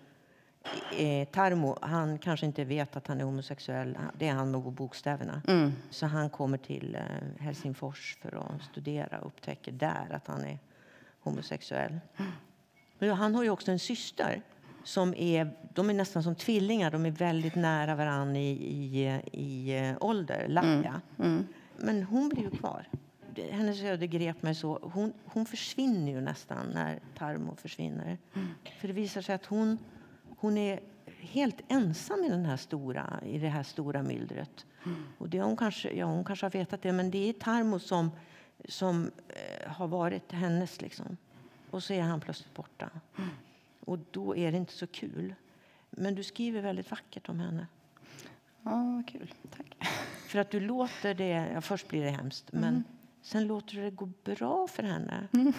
eh, Tarmo, han kanske inte vet att han är homosexuell. Det är han nog bokstäverna. Mm. Så han kommer till eh, Helsingfors för att studera och upptäcker där att han är homosexuell. Men han har ju också en syster som är, de är nästan som tvillingar. De är väldigt nära varandra i, i, i eh, ålder, Lappia. Mm. Mm. Men hon blir ju kvar. Hennes öde grep mig så. Hon, hon försvinner ju nästan när Tarmo försvinner. Mm. För det visar sig att hon, hon är helt ensam i, den här stora, i det här stora myllret. Mm. Och det hon, kanske, ja, hon kanske har vetat det, men det är Tarmo som som eh, har varit hennes. Liksom. Och så är han plötsligt borta. Mm. Och då är det inte så kul. Men du skriver väldigt vackert om henne. Ja, kul. Tack. För att du låter det... Ja, först blir det hemskt, mm. Sen låter du det gå bra för henne. Mm.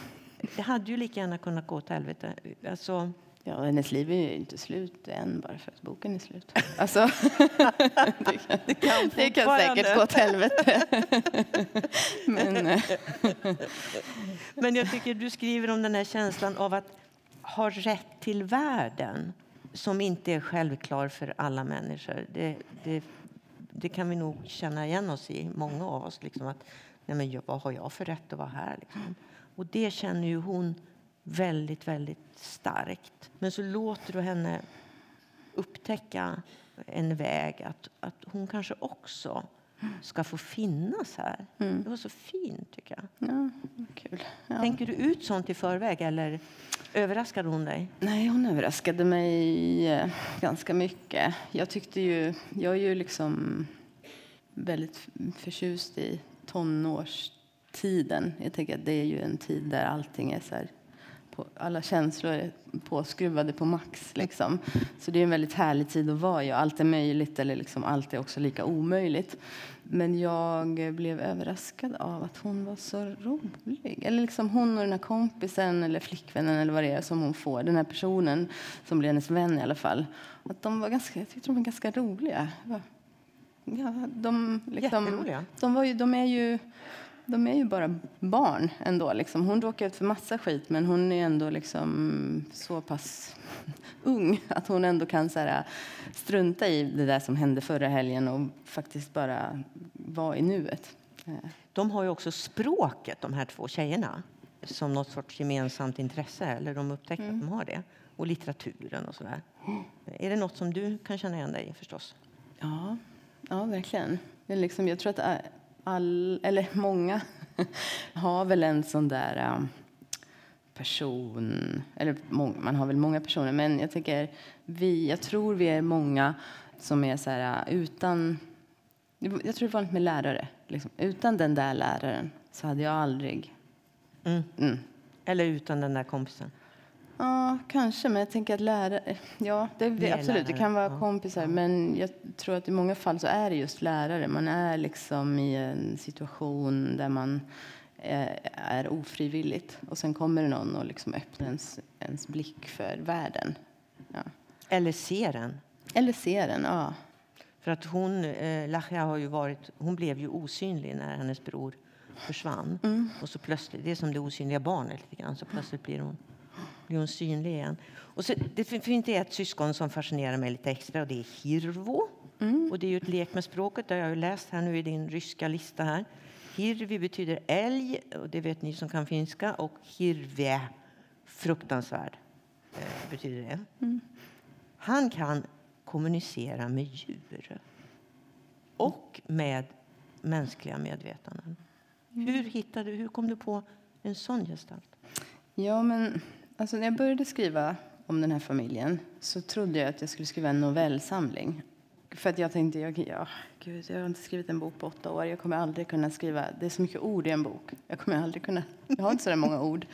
Det hade ju lika gärna kunnat gå åt helvete. Alltså, Ja, hennes liv är ju inte slut än bara för att boken är slut. Alltså, det kan, det kan, det kan säkert gå åt helvete. Men, eh. Men jag tycker du skriver om den här känslan av att ha rätt till världen som inte är självklar för alla människor. Det, det, det kan vi nog känna igen oss i, många av oss. Liksom att, nej men, vad har jag för rätt att vara här? Liksom. Och det känner ju hon väldigt, väldigt starkt. Men så låter du henne upptäcka en väg att, att hon kanske också ska få finnas här. Mm. Det var så fint, tycker jag. Ja, kul. Ja. Tänker du ut sånt i förväg eller överraskade hon dig? Nej, hon överraskade mig eh, ganska mycket. Jag tyckte ju... Jag är ju liksom väldigt förtjust i tonårstiden. Jag tänker att det är ju en tid där allting är så här på, alla känslor är påskruvade på max. Liksom. Så det är en väldigt härlig tid att vara i. Allt är möjligt, eller liksom allt är också lika omöjligt. Men jag blev överraskad av att hon var så rolig. Eller liksom hon och den här kompisen, eller flickvännen eller vad det är som hon får. Den här personen som blir hennes vän i alla fall. Att de var ganska, jag tyckte de var ganska roliga. Ja, de, liksom, Jätteroliga. De, var ju, de är ju de är ju bara barn ändå. Liksom. Hon råkar ut för massa skit, men hon är ändå liksom så pass ung att hon ändå kan så här, strunta i det där som hände förra helgen och faktiskt bara vara i nuet. De har ju också språket, de här två tjejerna, som något sorts gemensamt intresse. Eller de upptäcker mm. att de har det. Och litteraturen och sådär. Mm. Är det något som du kan känna igen dig i förstås? Ja, ja verkligen. Det är liksom, jag tror att all, eller många har väl en sån där um, person, eller man har väl många personer, men jag tänker vi, jag tror vi är många som är så här uh, utan, jag tror det vanligt med lärare, liksom. utan den där läraren så hade jag aldrig mm. Mm. Eller utan den där kompisen. Ja, kanske. Men jag tänker att lärare... Ja, det, det absolut. Lärare. Det kan vara ja. kompisar. Ja. Men jag tror att i många fall så är det just lärare. Man är liksom i en situation där man är, eh, är ofrivilligt. Och sen kommer det någon och liksom öppnar ens, ens blick för världen. Ja. Eller ser den. Eller ser den, ja. För att hon, eh, Lachia har ju varit, hon blev ju osynlig när hennes bror försvann. Mm. Och så plötsligt, det är som det osynliga barnet lite grann, så plötsligt blir hon blir hon synlig igen. Och så, det finns ett syskon som fascinerar mig lite extra och det är Hirvo. Mm. Och det är ju ett lek med språket, det har jag läst här nu i din ryska lista här. Hirvi betyder älg, och det vet ni som kan finska. Och hirve, fruktansvärd, eh, betyder det. Mm. Han kan kommunicera med djur och med mänskliga medvetanden. Mm. Hur, hittade, hur kom du på en sån gestalt? Ja, men alltså när jag började skriva om den här familjen så trodde jag att jag skulle skriva en novellsamling. För att jag tänkte, jag, ja, gud, jag har inte skrivit en bok på åtta år. Jag kommer aldrig kunna skriva, det är så mycket ord i en bok. Jag kommer aldrig kunna, jag har inte så många ord.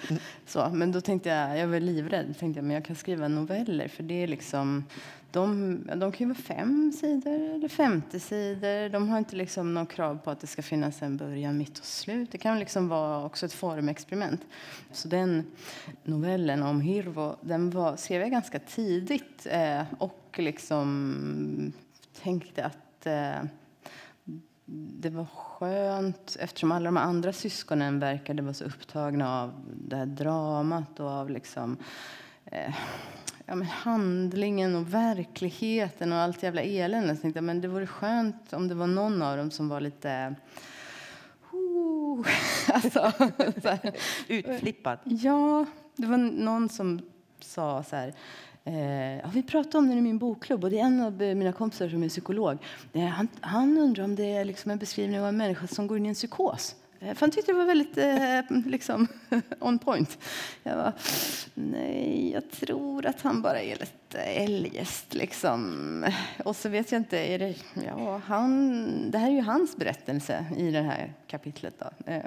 Så, men då tänkte jag, jag var livrädd, tänkte jag, men jag kan skriva noveller för det är liksom, de, de kan ju vara fem sidor eller femtio sidor. De har inte liksom någon krav på att det ska finnas en början, mitt och slut. Det kan liksom vara också ett formexperiment. Så den novellen om Hirvo, den var, skrev jag ganska tidigt eh, och liksom tänkte att eh, det var skönt eftersom alla de andra syskonen verkade vara så upptagna av det här dramat och av liksom, eh, ja, men handlingen och verkligheten och allt jävla elände. Så tänkte jag, men det vore skönt om det var någon av dem som var lite uh, alltså, Utflippad? Ja, det var någon som sa så här Eh, ja, vi pratade om det i min bokklubb och det är en av eh, mina kompisar som är psykolog. Eh, han, han undrar om det är liksom en beskrivning av en människa som går in i en psykos. Eh, för han tyckte det var väldigt eh, liksom, on point. Jag bara, nej, jag tror att han bara är lite eljest. Liksom. Och så vet jag inte, är det, ja, han, det här är ju hans berättelse i det här kapitlet. Då. Eh,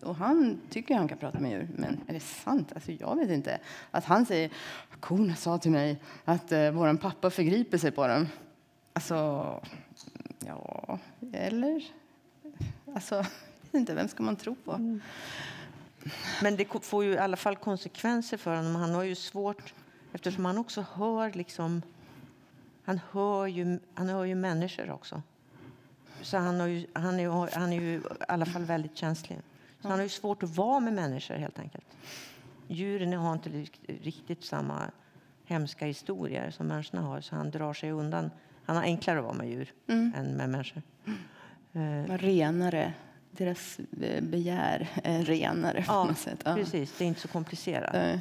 och han tycker han kan prata med djur. Men är det sant? Alltså, jag vet inte. Att han säger korna sa till mig att eh, vår pappa förgriper sig på dem. Alltså, ja, eller? Alltså, jag vet inte. Vem ska man tro på? Mm. Men det får ju i alla fall konsekvenser för honom. Han har ju svårt, eftersom han också hör liksom... Han hör ju, han hör ju människor också. Så han, har ju, han, är, han är ju i alla fall väldigt känslig. Så han har ju svårt att vara med människor helt enkelt. Djuren har inte riktigt samma hemska historier som människorna har, så han drar sig undan. Han har enklare att vara med djur mm. än med människor. Mm. Renare. Deras eh, begär är renare på ja, något sätt. Ja. Precis, det är inte så komplicerat. Nej.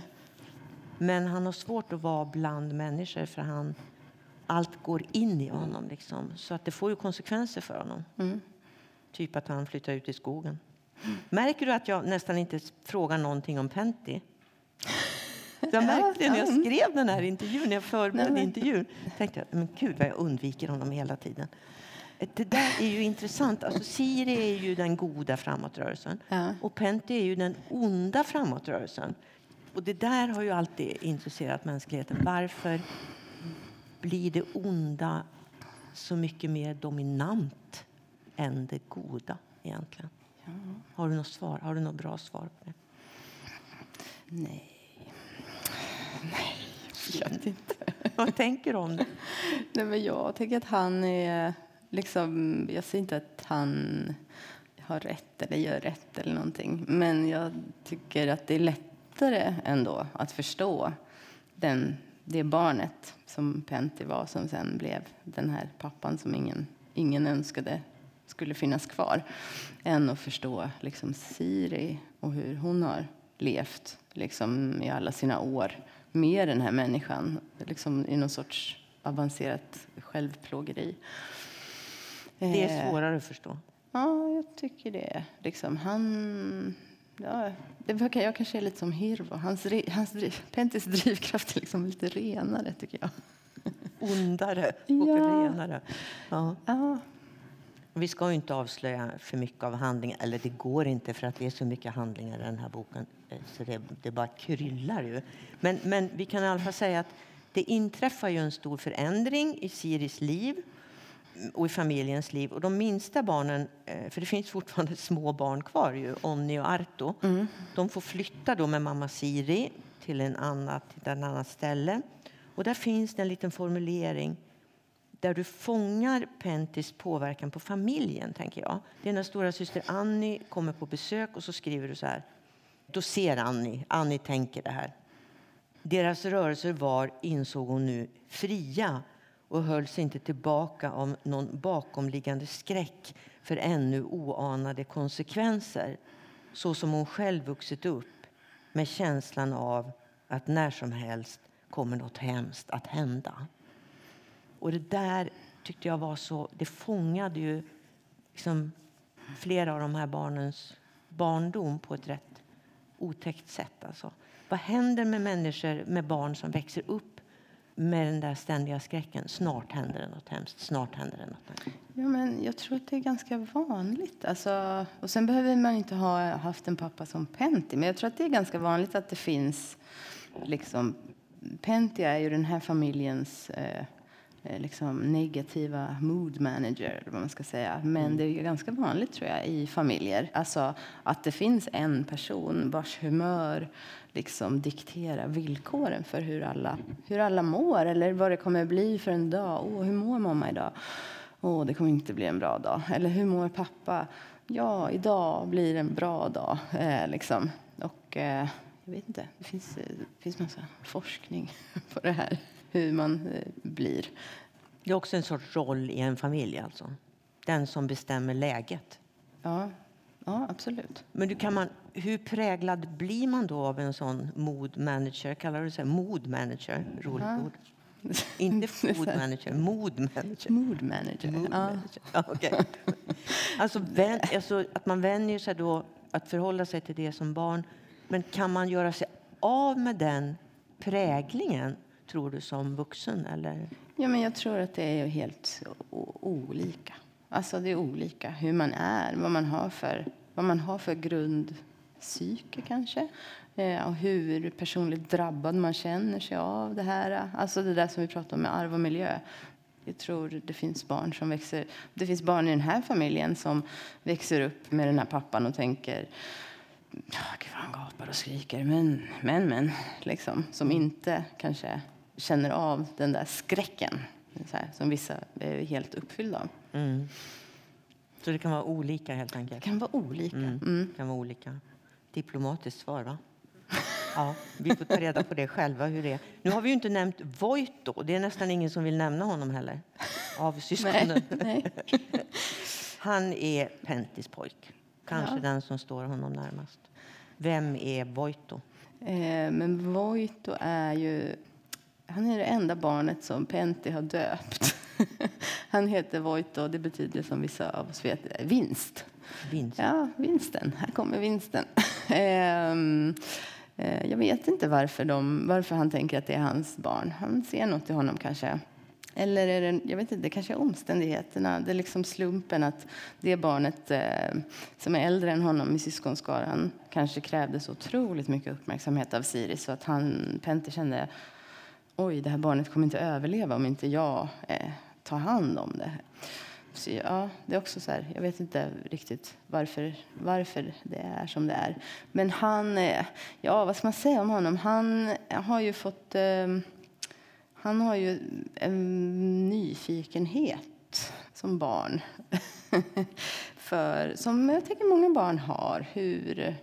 Men han har svårt att vara bland människor för han, allt går in i honom. Liksom. Så att det får ju konsekvenser för honom. Mm. Typ att han flyttar ut i skogen. Märker du att jag nästan inte frågar någonting om Pentti? Jag märkte när jag skrev den här intervjun, när jag förberedde intervjun, tänkte jag, men gud vad jag undviker honom hela tiden. Det där är ju intressant. Alltså, Siri är ju den goda framåtrörelsen ja. och Pentti är ju den onda framåtrörelsen. Och det där har ju alltid intresserat mänskligheten. Varför blir det onda så mycket mer dominant än det goda egentligen? Ja. Har du något svar? Har du något bra svar på det? Nej. Nej, jag vet inte. Vad tänker du om det? Nej, men jag tänker att han är... Liksom, jag säger inte att han har rätt eller gör rätt eller någonting. Men jag tycker att det är lättare ändå att förstå den, det barnet som Pentti var som sen blev den här pappan som ingen, ingen önskade skulle finnas kvar än att förstå liksom, Siri och hur hon har levt liksom, i alla sina år med den här människan liksom, i någon sorts avancerat självplågeri. Det är eh, svårare att förstå. Ja, jag tycker det. Liksom, han... Ja, det, jag kanske är lite som Hirvo. Hans, hans, Pentis drivkraft är liksom lite renare, tycker jag. Ondare och ja. renare. Ja. ja. Vi ska inte avslöja för mycket av handlingen, eller det går inte för att det är så mycket handlingar i den här boken. Eh, så det, det bara kryllar ju. Men, men vi kan i alla fall säga att det inträffar ju en stor förändring i Siris liv och i familjens liv. Och de minsta barnen, eh, för det finns fortfarande små barn kvar, ju, Onni och Arto, mm. de får flytta då med mamma Siri till en annat, till ett annat ställe. Och där finns det en liten formulering där du fångar Pentis påverkan på familjen. tänker jag. Det är när stora syster Annie kommer på besök och så skriver du så här. Då ser Annie, Annie tänker det här. Deras rörelser var, insåg hon nu, fria och hölls inte tillbaka av någon bakomliggande skräck för ännu oanade konsekvenser så som hon själv vuxit upp med känslan av att när som helst kommer något hemskt att hända. Och det där tyckte jag var så... Det fångade ju liksom flera av de här barnens barndom på ett rätt otäckt sätt. Alltså. Vad händer med människor, med barn som växer upp med den där ständiga skräcken? Snart händer det något hemskt. Snart händer det något hemskt. Ja, men jag tror att det är ganska vanligt. Alltså, och sen behöver man inte ha haft en pappa som Pentti, men jag tror att det är ganska vanligt att det finns liksom Pentti är ju den här familjens Eh, liksom negativa mood manager, vad man ska säga. Men mm. det är ganska vanligt tror jag i familjer. Alltså att det finns en person vars humör liksom dikterar villkoren för hur alla, hur alla mår eller vad det kommer bli för en dag. Åh, hur mår mamma idag? Åh, det kommer inte bli en bra dag. Eller hur mår pappa? Ja, idag blir en bra dag. Eh, liksom. Och eh, jag vet inte, det finns, det finns massa forskning på det här hur man eh, blir. Det är också en sorts roll i en familj, alltså. Den som bestämmer läget. Ja, ja absolut. Men du, kan man, hur präglad blir man då av en sån mood manager? Kallar du det så? Mood manager? Roligt ja. ord. Inte food manager, mood manager. Mood manager. Mood manager. Ja, okay. alltså, vän, alltså, att man vänjer sig då att förhålla sig till det som barn. Men kan man göra sig av med den präglingen tror du, som vuxen? Eller? Ja, men jag tror att det är helt olika. Alltså det är olika hur man är, vad man har för, vad man har för grundpsyke kanske. Eh, och hur personligt drabbad man känner sig av det här. Alltså det där som vi pratar om med arv och miljö. Jag tror det finns barn som växer... Det finns barn i den här familjen som växer upp med den här pappan och tänker ah, Gud vad han gapar och skriker, men, men, men. Liksom, som inte kanske känner av den där skräcken här, som vissa är helt uppfyllda av. Mm. Så det kan vara olika helt enkelt? Det kan vara olika. Mm. Mm. kan vara olika. Diplomatiskt svar, va? Ja, vi får ta reda på det själva. hur det är. Nu har vi ju inte nämnt Voito. Det är nästan ingen som vill nämna honom heller, av syskonen. Nej, nej. Han är Pentis pojk. Kanske ja. den som står honom närmast. Vem är Voito? Eh, men Voito är ju han är det enda barnet som Pentti har döpt. Han heter Voito och det betyder som vissa av oss vet vinst. Vinst. Ja, vinsten. Här kommer vinsten. Ehm, eh, jag vet inte varför, de, varför han tänker att det är hans barn. Han ser något i honom kanske. Eller är det, jag vet inte, det kanske är omständigheterna. Det är liksom slumpen att det barnet eh, som är äldre än honom i syskonskaran kanske krävde så otroligt mycket uppmärksamhet av Siri så att han, Pente kände oj, det här barnet kommer inte överleva om inte jag eh, tar hand om det. Så, ja, det är också så här, jag vet inte riktigt varför, varför det är som det är. Men han, eh, ja vad ska man säga om honom? Han eh, har ju fått, eh, han har ju en nyfikenhet som barn. För, som jag tänker många barn har. Hur,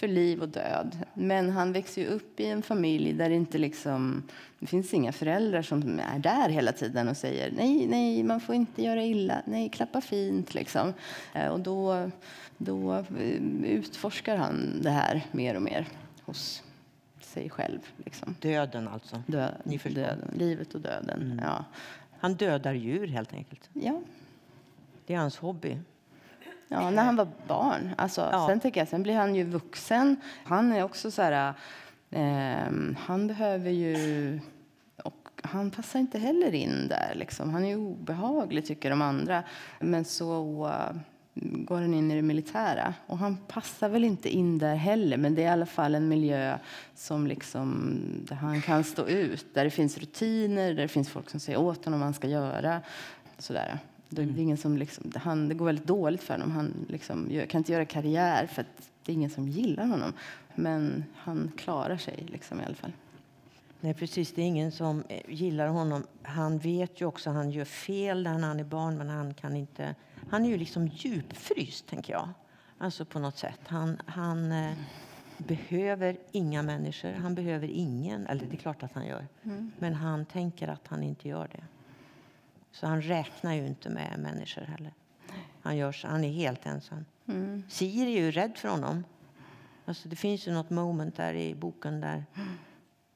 för liv och död. Men han växer upp i en familj där det inte liksom, det finns inga föräldrar som är där hela tiden och säger nej, nej, man får inte göra illa, nej, klappa fint liksom. Eh, och då, då eh, utforskar han det här mer och mer hos sig själv. Liksom. Döden alltså? Dö Ni döden, livet och döden, mm. ja. Han dödar djur helt enkelt? Ja. Det är hans hobby? Ja, när han var barn. Alltså, ja. Sen tänker jag, sen blir han ju vuxen. Han är också så här... Eh, han behöver ju... Och han passar inte heller in där. Liksom. Han är obehaglig, tycker de andra. Men så uh, går han in i det militära. Och han passar väl inte in där heller, men det är i alla fall en miljö som liksom, där han kan stå ut. Där det finns rutiner, där det finns folk som säger åt honom vad han ska göra. Sådär. Det, är ingen som liksom, han, det går väldigt dåligt för honom. Han liksom kan inte göra karriär för att det är ingen som gillar honom. Men han klarar sig liksom i alla fall. Nej, precis. Det är ingen som eh, gillar honom. Han vet ju också att han gör fel när han är barn, men han kan inte... Han är ju liksom djupfryst, tänker jag. Alltså på något sätt. Han, han eh, behöver inga människor. Han behöver ingen. Eller det är klart att han gör. Mm. Men han tänker att han inte gör det. Så han räknar ju inte med människor heller. Han, gör, så- han är helt ensam. Mm. Siri är ju rädd för honom. Alltså det finns ju något moment där i boken där,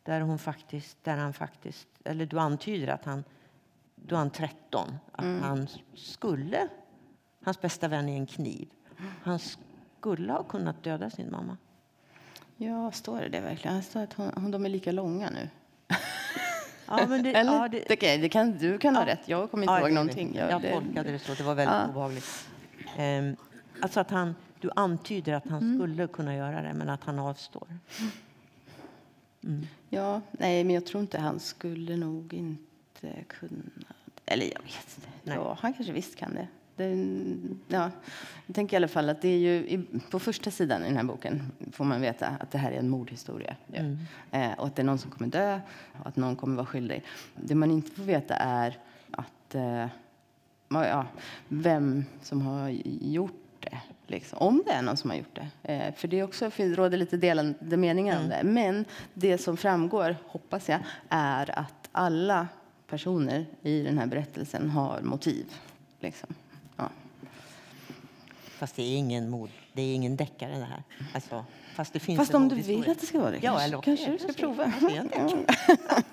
där, hon faktiskt, där han faktiskt... Eller du antyder att han... Då han 13. Att han skulle... Hans bästa vän är en kniv. Han skulle ha kunnat döda sin mamma. Ja, står det det verkligen? Det står att hon, de är lika långa nu. Ja, men det, Eller? ja, det, okej, det kan, du kan ha Ja. rätt. Jag kommer inte Ja, ihåg någonting. Jag, det- tolkade det så. Det var väldigt Ja. obehagligt. Ehm, alltså att han, du antyder att han Mm. skulle kunna göra det, men att han avstår. Ja, nej, men jag tror inte han skulle nog inte kunna. Eller jag vet inte. Ja, han kanske visst kan det. Det ja, jag tänker i alla fall att det är ju på första sidan i den här boken får man veta att det här är en mordhistoria. Mm. Eh, och att det är någon som kommer dö och att någon kommer vara skyldig. Det man inte får veta är att eh, ja, vem som har gjort det. Liksom. Om det är någon som har gjort det. Eh, för det är också, det råder lite delade meningar om det. Men det som framgår, hoppas jag, är att alla personer i den här berättelsen har motiv. Liksom. Fast det är ingen mod, det är ingen deckare det här. Alltså, fast det finns Fast om du vill att det ska vara det Ja, kanske, eller kanske du ska prova. deckare.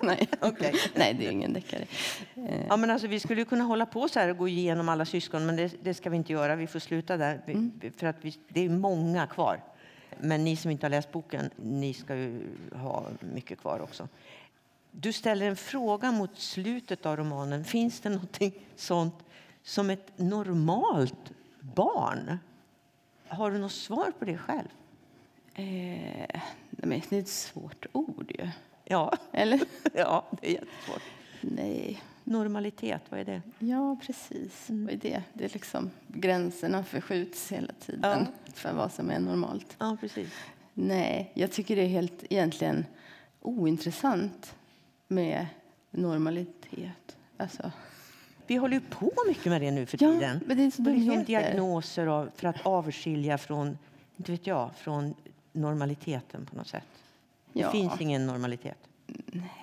Nej. Okej. Nej, det är ingen deckare. Eh, Ja, men alltså, vi skulle kunna hålla på så här och gå igenom alla syskon, men det, det ska vi inte göra. Vi får sluta där, vi, Mm. för att vi, det är många kvar. Men ni som inte har läst boken, ni ska ju ha mycket kvar också. Du ställer en fråga mot slutet av romanen. Finns det någonting sånt som ett normalt barn? Har du något svar på det själv? Eh, nej, det är ett svårt ord ju. Ja, Eller? ja det är jättesvårt. Nej. Normalitet, vad är det? Ja, precis. Vad är det? Det är liksom gränserna förskjuts hela tiden för vad som är normalt. Ja, precis. Nej, jag tycker det är helt egentligen ointressant med normalitet. Alltså, Vi håller ju på mycket med det nu för Ja, tiden. men det är så liksom diagnoser av, för att avskilja från, inte vet jag, från normaliteten på något sätt. Ja. Det finns ingen normalitet.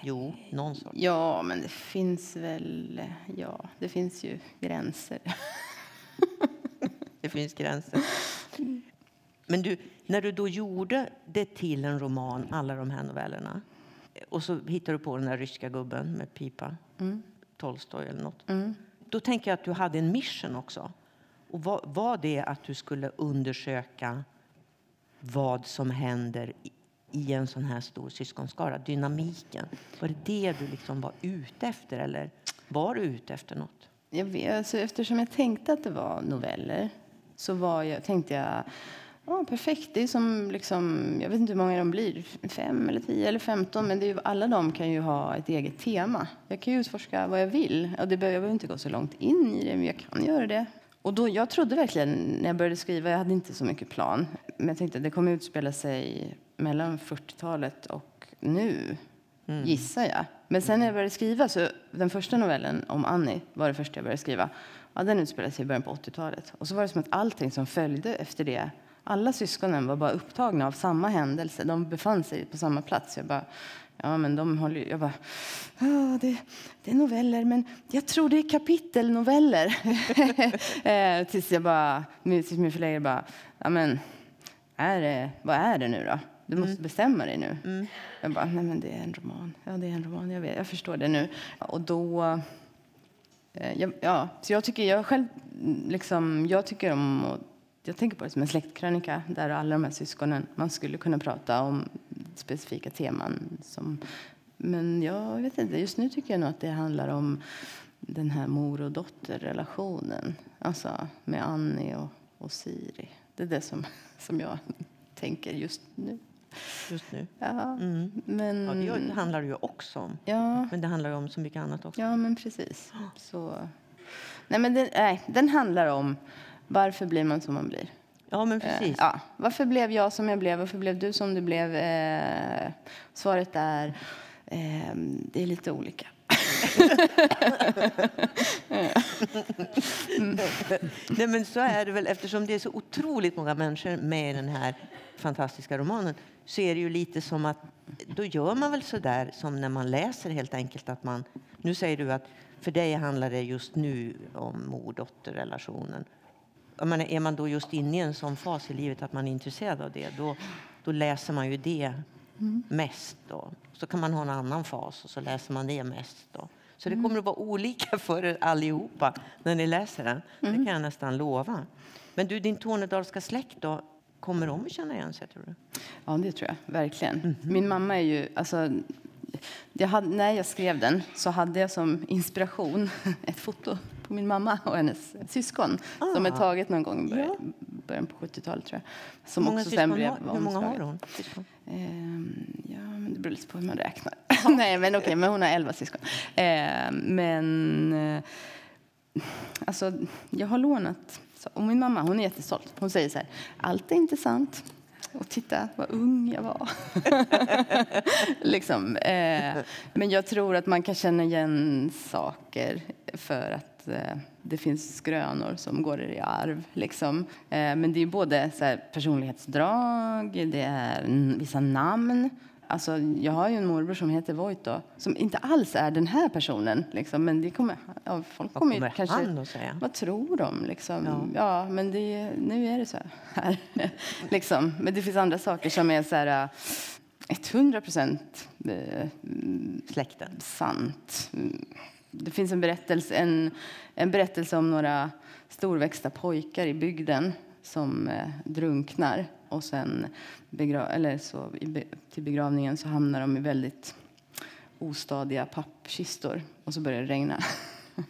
Jo, någon sorts. ja, men det finns väl... Ja, det finns ju gränser. Det finns gränser. Men du, när du då gjorde det till en roman, alla de här novellerna, och så hittar du på den där ryska gubben med pipa, Tolstoj eller något. Mm. Då tänker jag att du hade en mission också. Och var, var det att du skulle undersöka vad som händer i, i en sån här stor syskonskara, dynamiken? Var det det du liksom var ute efter eller var du ute efter något? Jag vet, alltså, eftersom jag tänkte att det var noveller så var jag, tänkte jag ja, perfekt. Det är som, liksom, jag vet inte hur många de blir, fem eller tio eller femton. Men det är ju, alla de kan ju ha ett eget tema. Jag kan ju utforska vad jag vill. Och det behöver, jag behöver inte gå så långt in i det, men jag kan göra det. Och då, jag trodde verkligen när jag började skriva, jag hade inte så mycket plan. Men jag tänkte att det kommer utspela sig mellan 40-talet och nu. Gissar jag. Men sen när jag började skriva, så den första novellen om Annie var det första jag började skriva. Ja, den utspelade sig i början på 80-talet. Och så var det som att allting som följde efter det, alla syskonen var bara upptagna av samma händelse. De befann sig på samma plats. Jag bara, ja men de håller Jag bara, ja det, det är noveller, men jag tror det är kapitelnoveller. eh, tills jag bara, tills min förläggare bara, ja men, är det, vad är det nu då? Du måste bestämma dig nu. Jag bara, nej men det är en roman. Ja, det är en roman. Jag, vet, jag förstår det nu. Och då... Eh, jag, ja, så jag tycker jag själv mm, liksom, jag tycker om att, jag tänker på det som en släktkrönika där alla de här syskonen, man skulle kunna prata om specifika teman som, men jag vet inte, just nu tycker jag nog att det handlar om den här mor och dotterrelationen, alltså med Annie och, och Siri. Det är det som, som jag tänker just nu. Just nu. Ja, Mm. men... Ja, det handlar det ju också om. Ja, Men det handlar ju om så mycket annat också. ja, men precis. Så... Nej, men den, nej, den handlar om varför blir man som man blir. Ja, men Eh, precis. ja. Varför blev jag som jag blev? Varför blev du som du blev? Eh, svaret är eh, det är lite olika. Nej, men så är det väl. Eftersom det är så otroligt många människor med i den här fantastiska romanen så är det ju lite som att då gör man väl så där som när man läser helt enkelt att man... Nu säger du att för dig handlar det just nu om mor-dotter-relationen. Är man då just inne i en sån fas i livet att man är intresserad av det, då, då läser man ju det mm. mest. Då. Så kan man ha en annan fas och så läser man det mest. Då. Så det mm. kommer att vara olika för er allihopa när ni läser den. Mm. Det kan jag nästan lova. Men du, din tornedalska släkt då, kommer de att känna igen sig tror du? Ja, det tror jag verkligen. Mm. Min mamma är ju, alltså, jag hade, när jag skrev den så hade jag som inspiration ett foto på min mamma och hennes syskon ah. som är taget någon gång i början, ja. början på 70-talet tror jag. Som många, också sen blev har, hur många har hon? Ehm, ja, men det beror lite på hur man räknar. Nej, men okej, okay, men hon har elva syskon. Ehm, men eh, alltså, jag har lånat och min mamma hon är jättestolt. Hon säger så här, allt är inte sant. Och titta vad ung jag var. liksom. eh, men jag tror att man kan känna igen saker för att eh, det finns skrönor som går i arv. Liksom. Eh, men det är både så här, personlighetsdrag, det är vissa namn Alltså, jag har ju en morbror som heter Voito som inte alls är den här personen. Liksom, men det kommer, ja, folk kommer, kommer kanske... Han att säga? Vad tror de? Liksom? Ja. ja. men det, nu är det så här. liksom. Men det finns andra saker som är så här 100 äh, procent släkten. Sant. Det finns en berättelse, en, en berättelse om några storväxta pojkar i bygden som eh, drunknar och sen eller så, i, till begravningen så hamnar de i väldigt ostadiga pappkistor och så börjar det regna.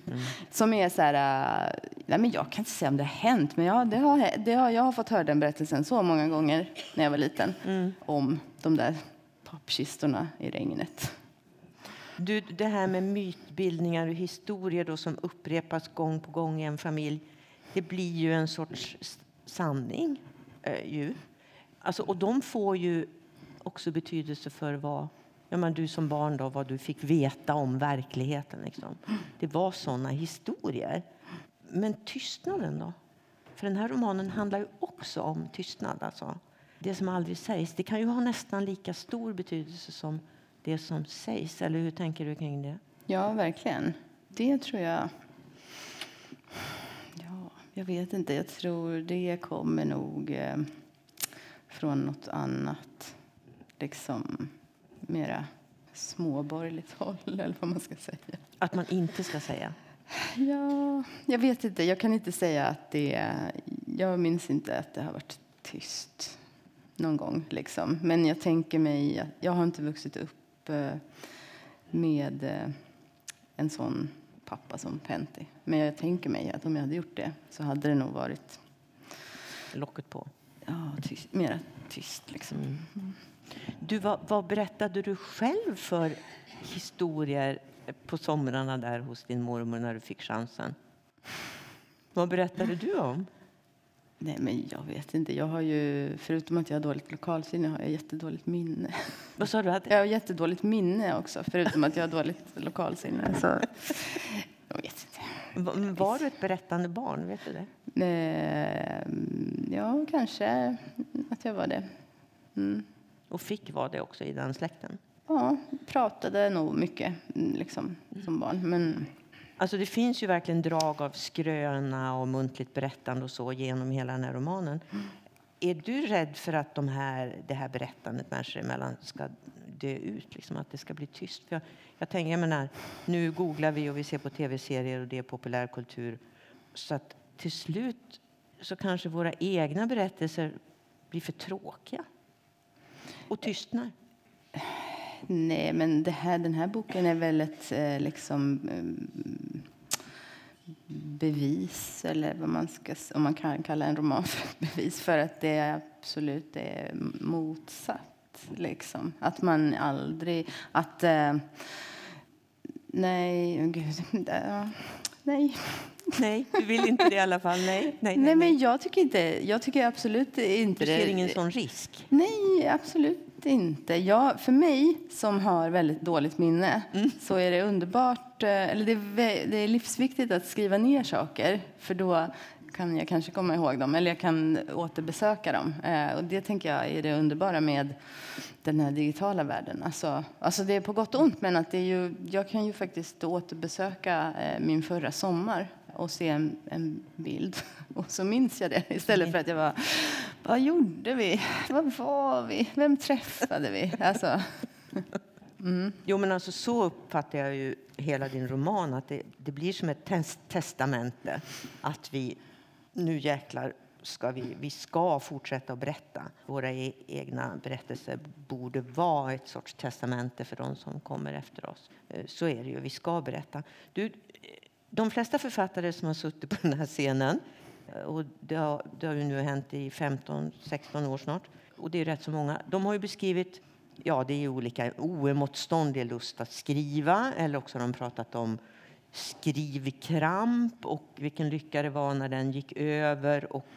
Mm. Som är så här, uh, nej men jag kan inte säga om det har hänt, men jag, det har, det har, jag har fått höra den berättelsen så många gånger när jag var liten mm. om de där pappkistorna i regnet. Du, det här med mytbildningar och historier då som upprepas gång på gång i en familj, det blir ju en sorts sanning. Eh, ju. Alltså, och de får ju också betydelse för vad ja, men du som barn då, vad du fick veta om verkligheten. Liksom. Det var såna historier. Men tystnaden då? För den här romanen handlar ju också om tystnad. Alltså. Det som aldrig sägs. Det kan ju ha nästan lika stor betydelse som det som sägs. Eller hur tänker du kring det? Ja, verkligen. Det tror jag jag vet inte. Jag tror det kommer nog eh, från något annat, liksom mera småborgerligt håll, eller vad man ska säga. Att man inte ska säga? Ja, jag vet inte. Jag kan inte säga att det... Jag minns inte att det har varit tyst någon gång. Liksom. Men jag tänker mig... Jag har inte vuxit upp med eh, en sån pappa som Pentti. Men jag tänker mig att om jag hade gjort det så hade det nog varit... Locket på? Ja, tyst, mera tyst liksom. Mm. Du, vad, vad, berättade du själv för historier på somrarna där hos din mormor när du fick chansen? Vad berättade du om? Nej, men jag vet inte. Jag har ju, förutom att jag har dåligt lokalsinne, har jag jättedåligt minne. Vad sa du? Jag har jättedåligt minne också, förutom att jag har dåligt lokalsinne. Så, jag vet inte. Var du ett berättande barn? Vet du det? Eh, ja, kanske att jag var det. Mm. Och fick vara det också i den släkten? Ja, pratade nog mycket liksom, som barn. Men Alltså det finns ju verkligen drag av skröna och muntligt berättande och så genom hela den här romanen. Mm. Är du rädd för att de här, det här berättandet människor emellan ska dö ut? Liksom att det ska bli tyst? För jag, jag tänker, jag menar, nu googlar vi och vi ser på tv-serier och det är populärkultur. Så att till slut så kanske våra egna berättelser blir för tråkiga och tystnar. Nej, men här, den här boken är väl ett eh, liksom, eh, bevis, eller vad man ska, om man kan kalla en roman för ett bevis, för att det absolut är motsatt. Liksom. Att man aldrig... Att, eh, nej, gud. nej. Nej, du vill inte det i alla fall. Nej, nej, nej, nej men jag tycker, inte, jag tycker absolut inte det. Du ser ingen sån risk? Nej, absolut inte. Jag, för mig som har väldigt dåligt minne mm. så är det underbart, eh, eller det är, det är livsviktigt att skriva ner saker för då kan jag kanske komma ihåg dem eller jag kan återbesöka dem. Eh, och det tänker jag är det underbara med den här digitala världen. Alltså, alltså det är på gott och ont, men att det är ju, jag kan ju faktiskt återbesöka eh, min förra sommar och se en, en, bild. Och så minns jag det istället för att jag var, vad gjorde vi? Vad var vi? Vem träffade vi? Alltså. Mm. Jo, men alltså så uppfattar jag ju hela din roman, att det, det blir som ett test testamente. Att vi, nu jäklar ska vi, vi ska fortsätta att berätta. Våra e egna berättelser borde vara ett sorts testamente för de som kommer efter oss. Eh, så är det ju, vi ska berätta. Du, de flesta författare som har suttit på den här scenen, eh, och det har, det har ju nu hänt i 15-16 år snart, och det är rätt så många, de har ju beskrivit ja, det är olika oemotståndlig lust att skriva eller också har de pratat om skrivkramp och vilken lycka det var när den gick över och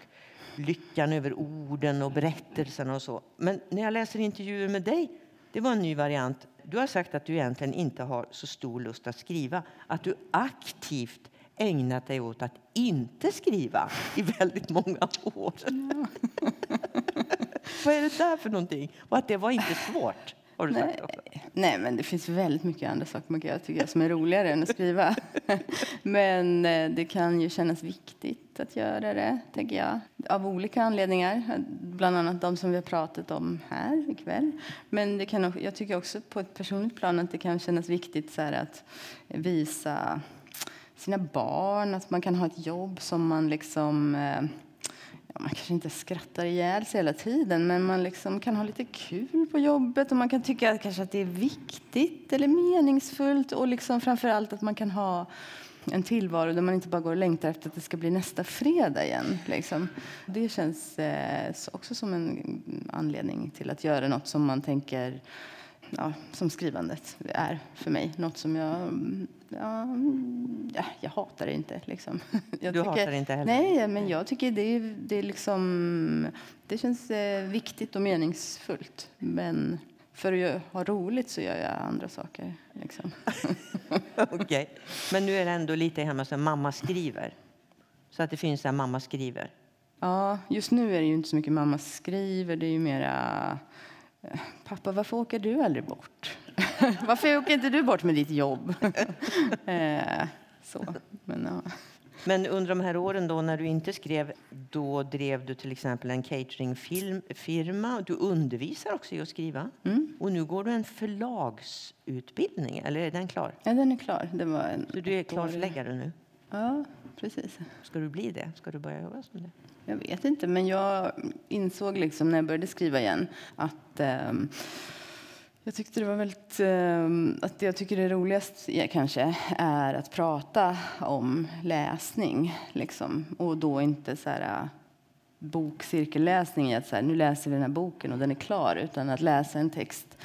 lyckan över orden och berättelserna och så. Men när jag läser intervjuer med dig, det var en ny variant. Du har sagt att du egentligen inte har så stor lust att skriva, att du aktivt ägnat dig åt att inte skriva i väldigt många år. Ja. Vad är det där för någonting? Och att det var inte svårt. Har du Nej. sagt också. Nej, men det finns väldigt mycket andra saker man kan göra tycker jag, som är roligare än att skriva. men eh, det kan ju kännas viktigt att göra det, tänker jag. Av olika anledningar. Bland annat de som vi har pratat om här ikväll. Men det kan, jag tycker också på ett personligt plan att det kan kännas viktigt så att visa sina barn att man kan ha ett jobb som man liksom eh, man kanske inte skrattar ihjäl sig hela tiden, men man liksom kan ha lite kul på jobbet och man kan tycka att, kanske att det är viktigt eller meningsfullt och liksom framförallt att man kan ha en tillvaro där man inte bara går och längtar efter att det ska bli nästa fredag igen. Liksom. Det känns eh, också som en anledning till att göra något som man tänker ja, som skrivandet är för mig. Något som jag... Mm, Ja, ja jag hatar det inte. Liksom. Jag du tycker, hatar det inte heller? Nej, men jag tycker det, det, är liksom, det känns eh, viktigt och meningsfullt. Men för att ha roligt så gör jag andra saker. Liksom. okay. Men nu är det ändå lite hemma som mamma skriver. Så att det finns där mamma skriver. Ja, just nu är det ju inte så mycket mamma skriver. Det är ju mera Pappa, varför åker du aldrig bort? varför åker inte du bort med ditt jobb? Eh, så, men, ja. men under de här åren då när du inte skrev, då drev du till exempel en cateringfirma. Du undervisar också i att skriva. Mm. Och nu går du en förlagsutbildning, eller är den klar? Ja, den är klar. Det var en Så du är klar förläggare nu? Ja, precis. Ska du bli det? Ska du börja jobba som det? Jag vet inte, men jag insåg liksom när jag började skriva igen att eh, jag tyckte det var väldigt, eh, att det jag tycker är roligast ja, kanske är att prata om läsning liksom. Och då inte så här bokcirkelläsning, att så här, nu läser vi den här boken och den är klar, utan att läsa en text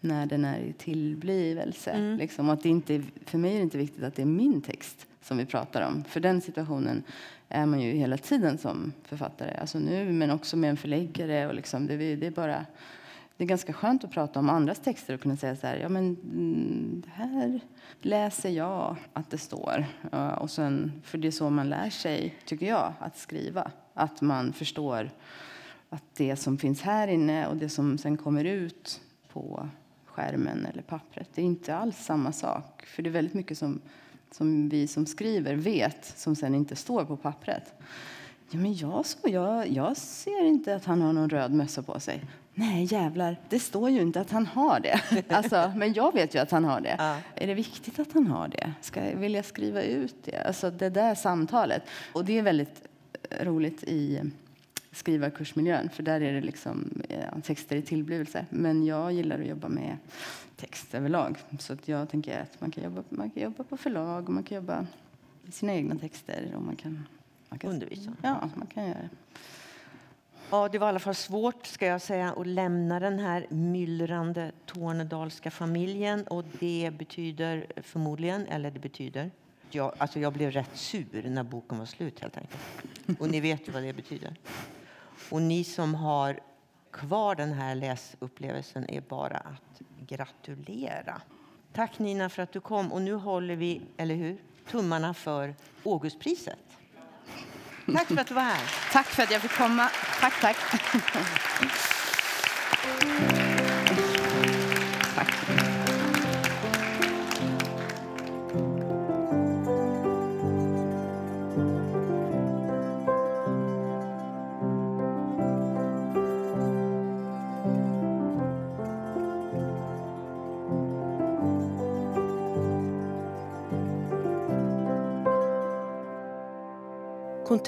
när den är i tillblivelse. Mm. Liksom. Att det inte, för mig är det inte viktigt att det är min text som vi pratar om. För den situationen är man ju hela tiden som författare. Alltså nu, men också med en förläggare. Och liksom, det, det, är bara, det är ganska skönt att prata om andras texter och kunna säga så här, ja men mm, här läser jag att det står. Och sen, för det är så man lär sig, tycker jag, att skriva. Att man förstår att det som finns här inne och det som sen kommer ut på skärmen eller pappret, det är inte alls samma sak. För det är väldigt mycket som som vi som skriver vet, som sen inte står på pappret. Ja, men jag, så, jag, jag ser inte att han har någon röd mössa på sig. Nej, jävlar, det står ju inte att han har det. Alltså, men jag vet ju att han har det. Ja. Är det viktigt att han har det? Ska, vill jag skriva ut det? Alltså det där samtalet. Och det är väldigt roligt i skrivarkursmiljön, för där är det liksom ja, texter i tillblivelse. Men jag gillar att jobba med text överlag. Så att jag tänker att man kan, jobba, man kan jobba på förlag och man kan jobba i sina egna texter. Och man kan, man kan undervisa. Ja, man kan göra det. Ja, det var i alla fall svårt ska jag säga, att lämna den här myllrande tornedalska familjen. Och det betyder förmodligen, eller det betyder, jag, alltså jag blev rätt sur när boken var slut helt enkelt. Och ni vet ju vad det betyder. Och ni som har kvar den här läsupplevelsen är bara att gratulera. Tack Nina för att du kom. Och nu håller vi, eller hur, tummarna för Augustpriset. Tack för att du var här. Tack för att jag fick komma. Tack, tack.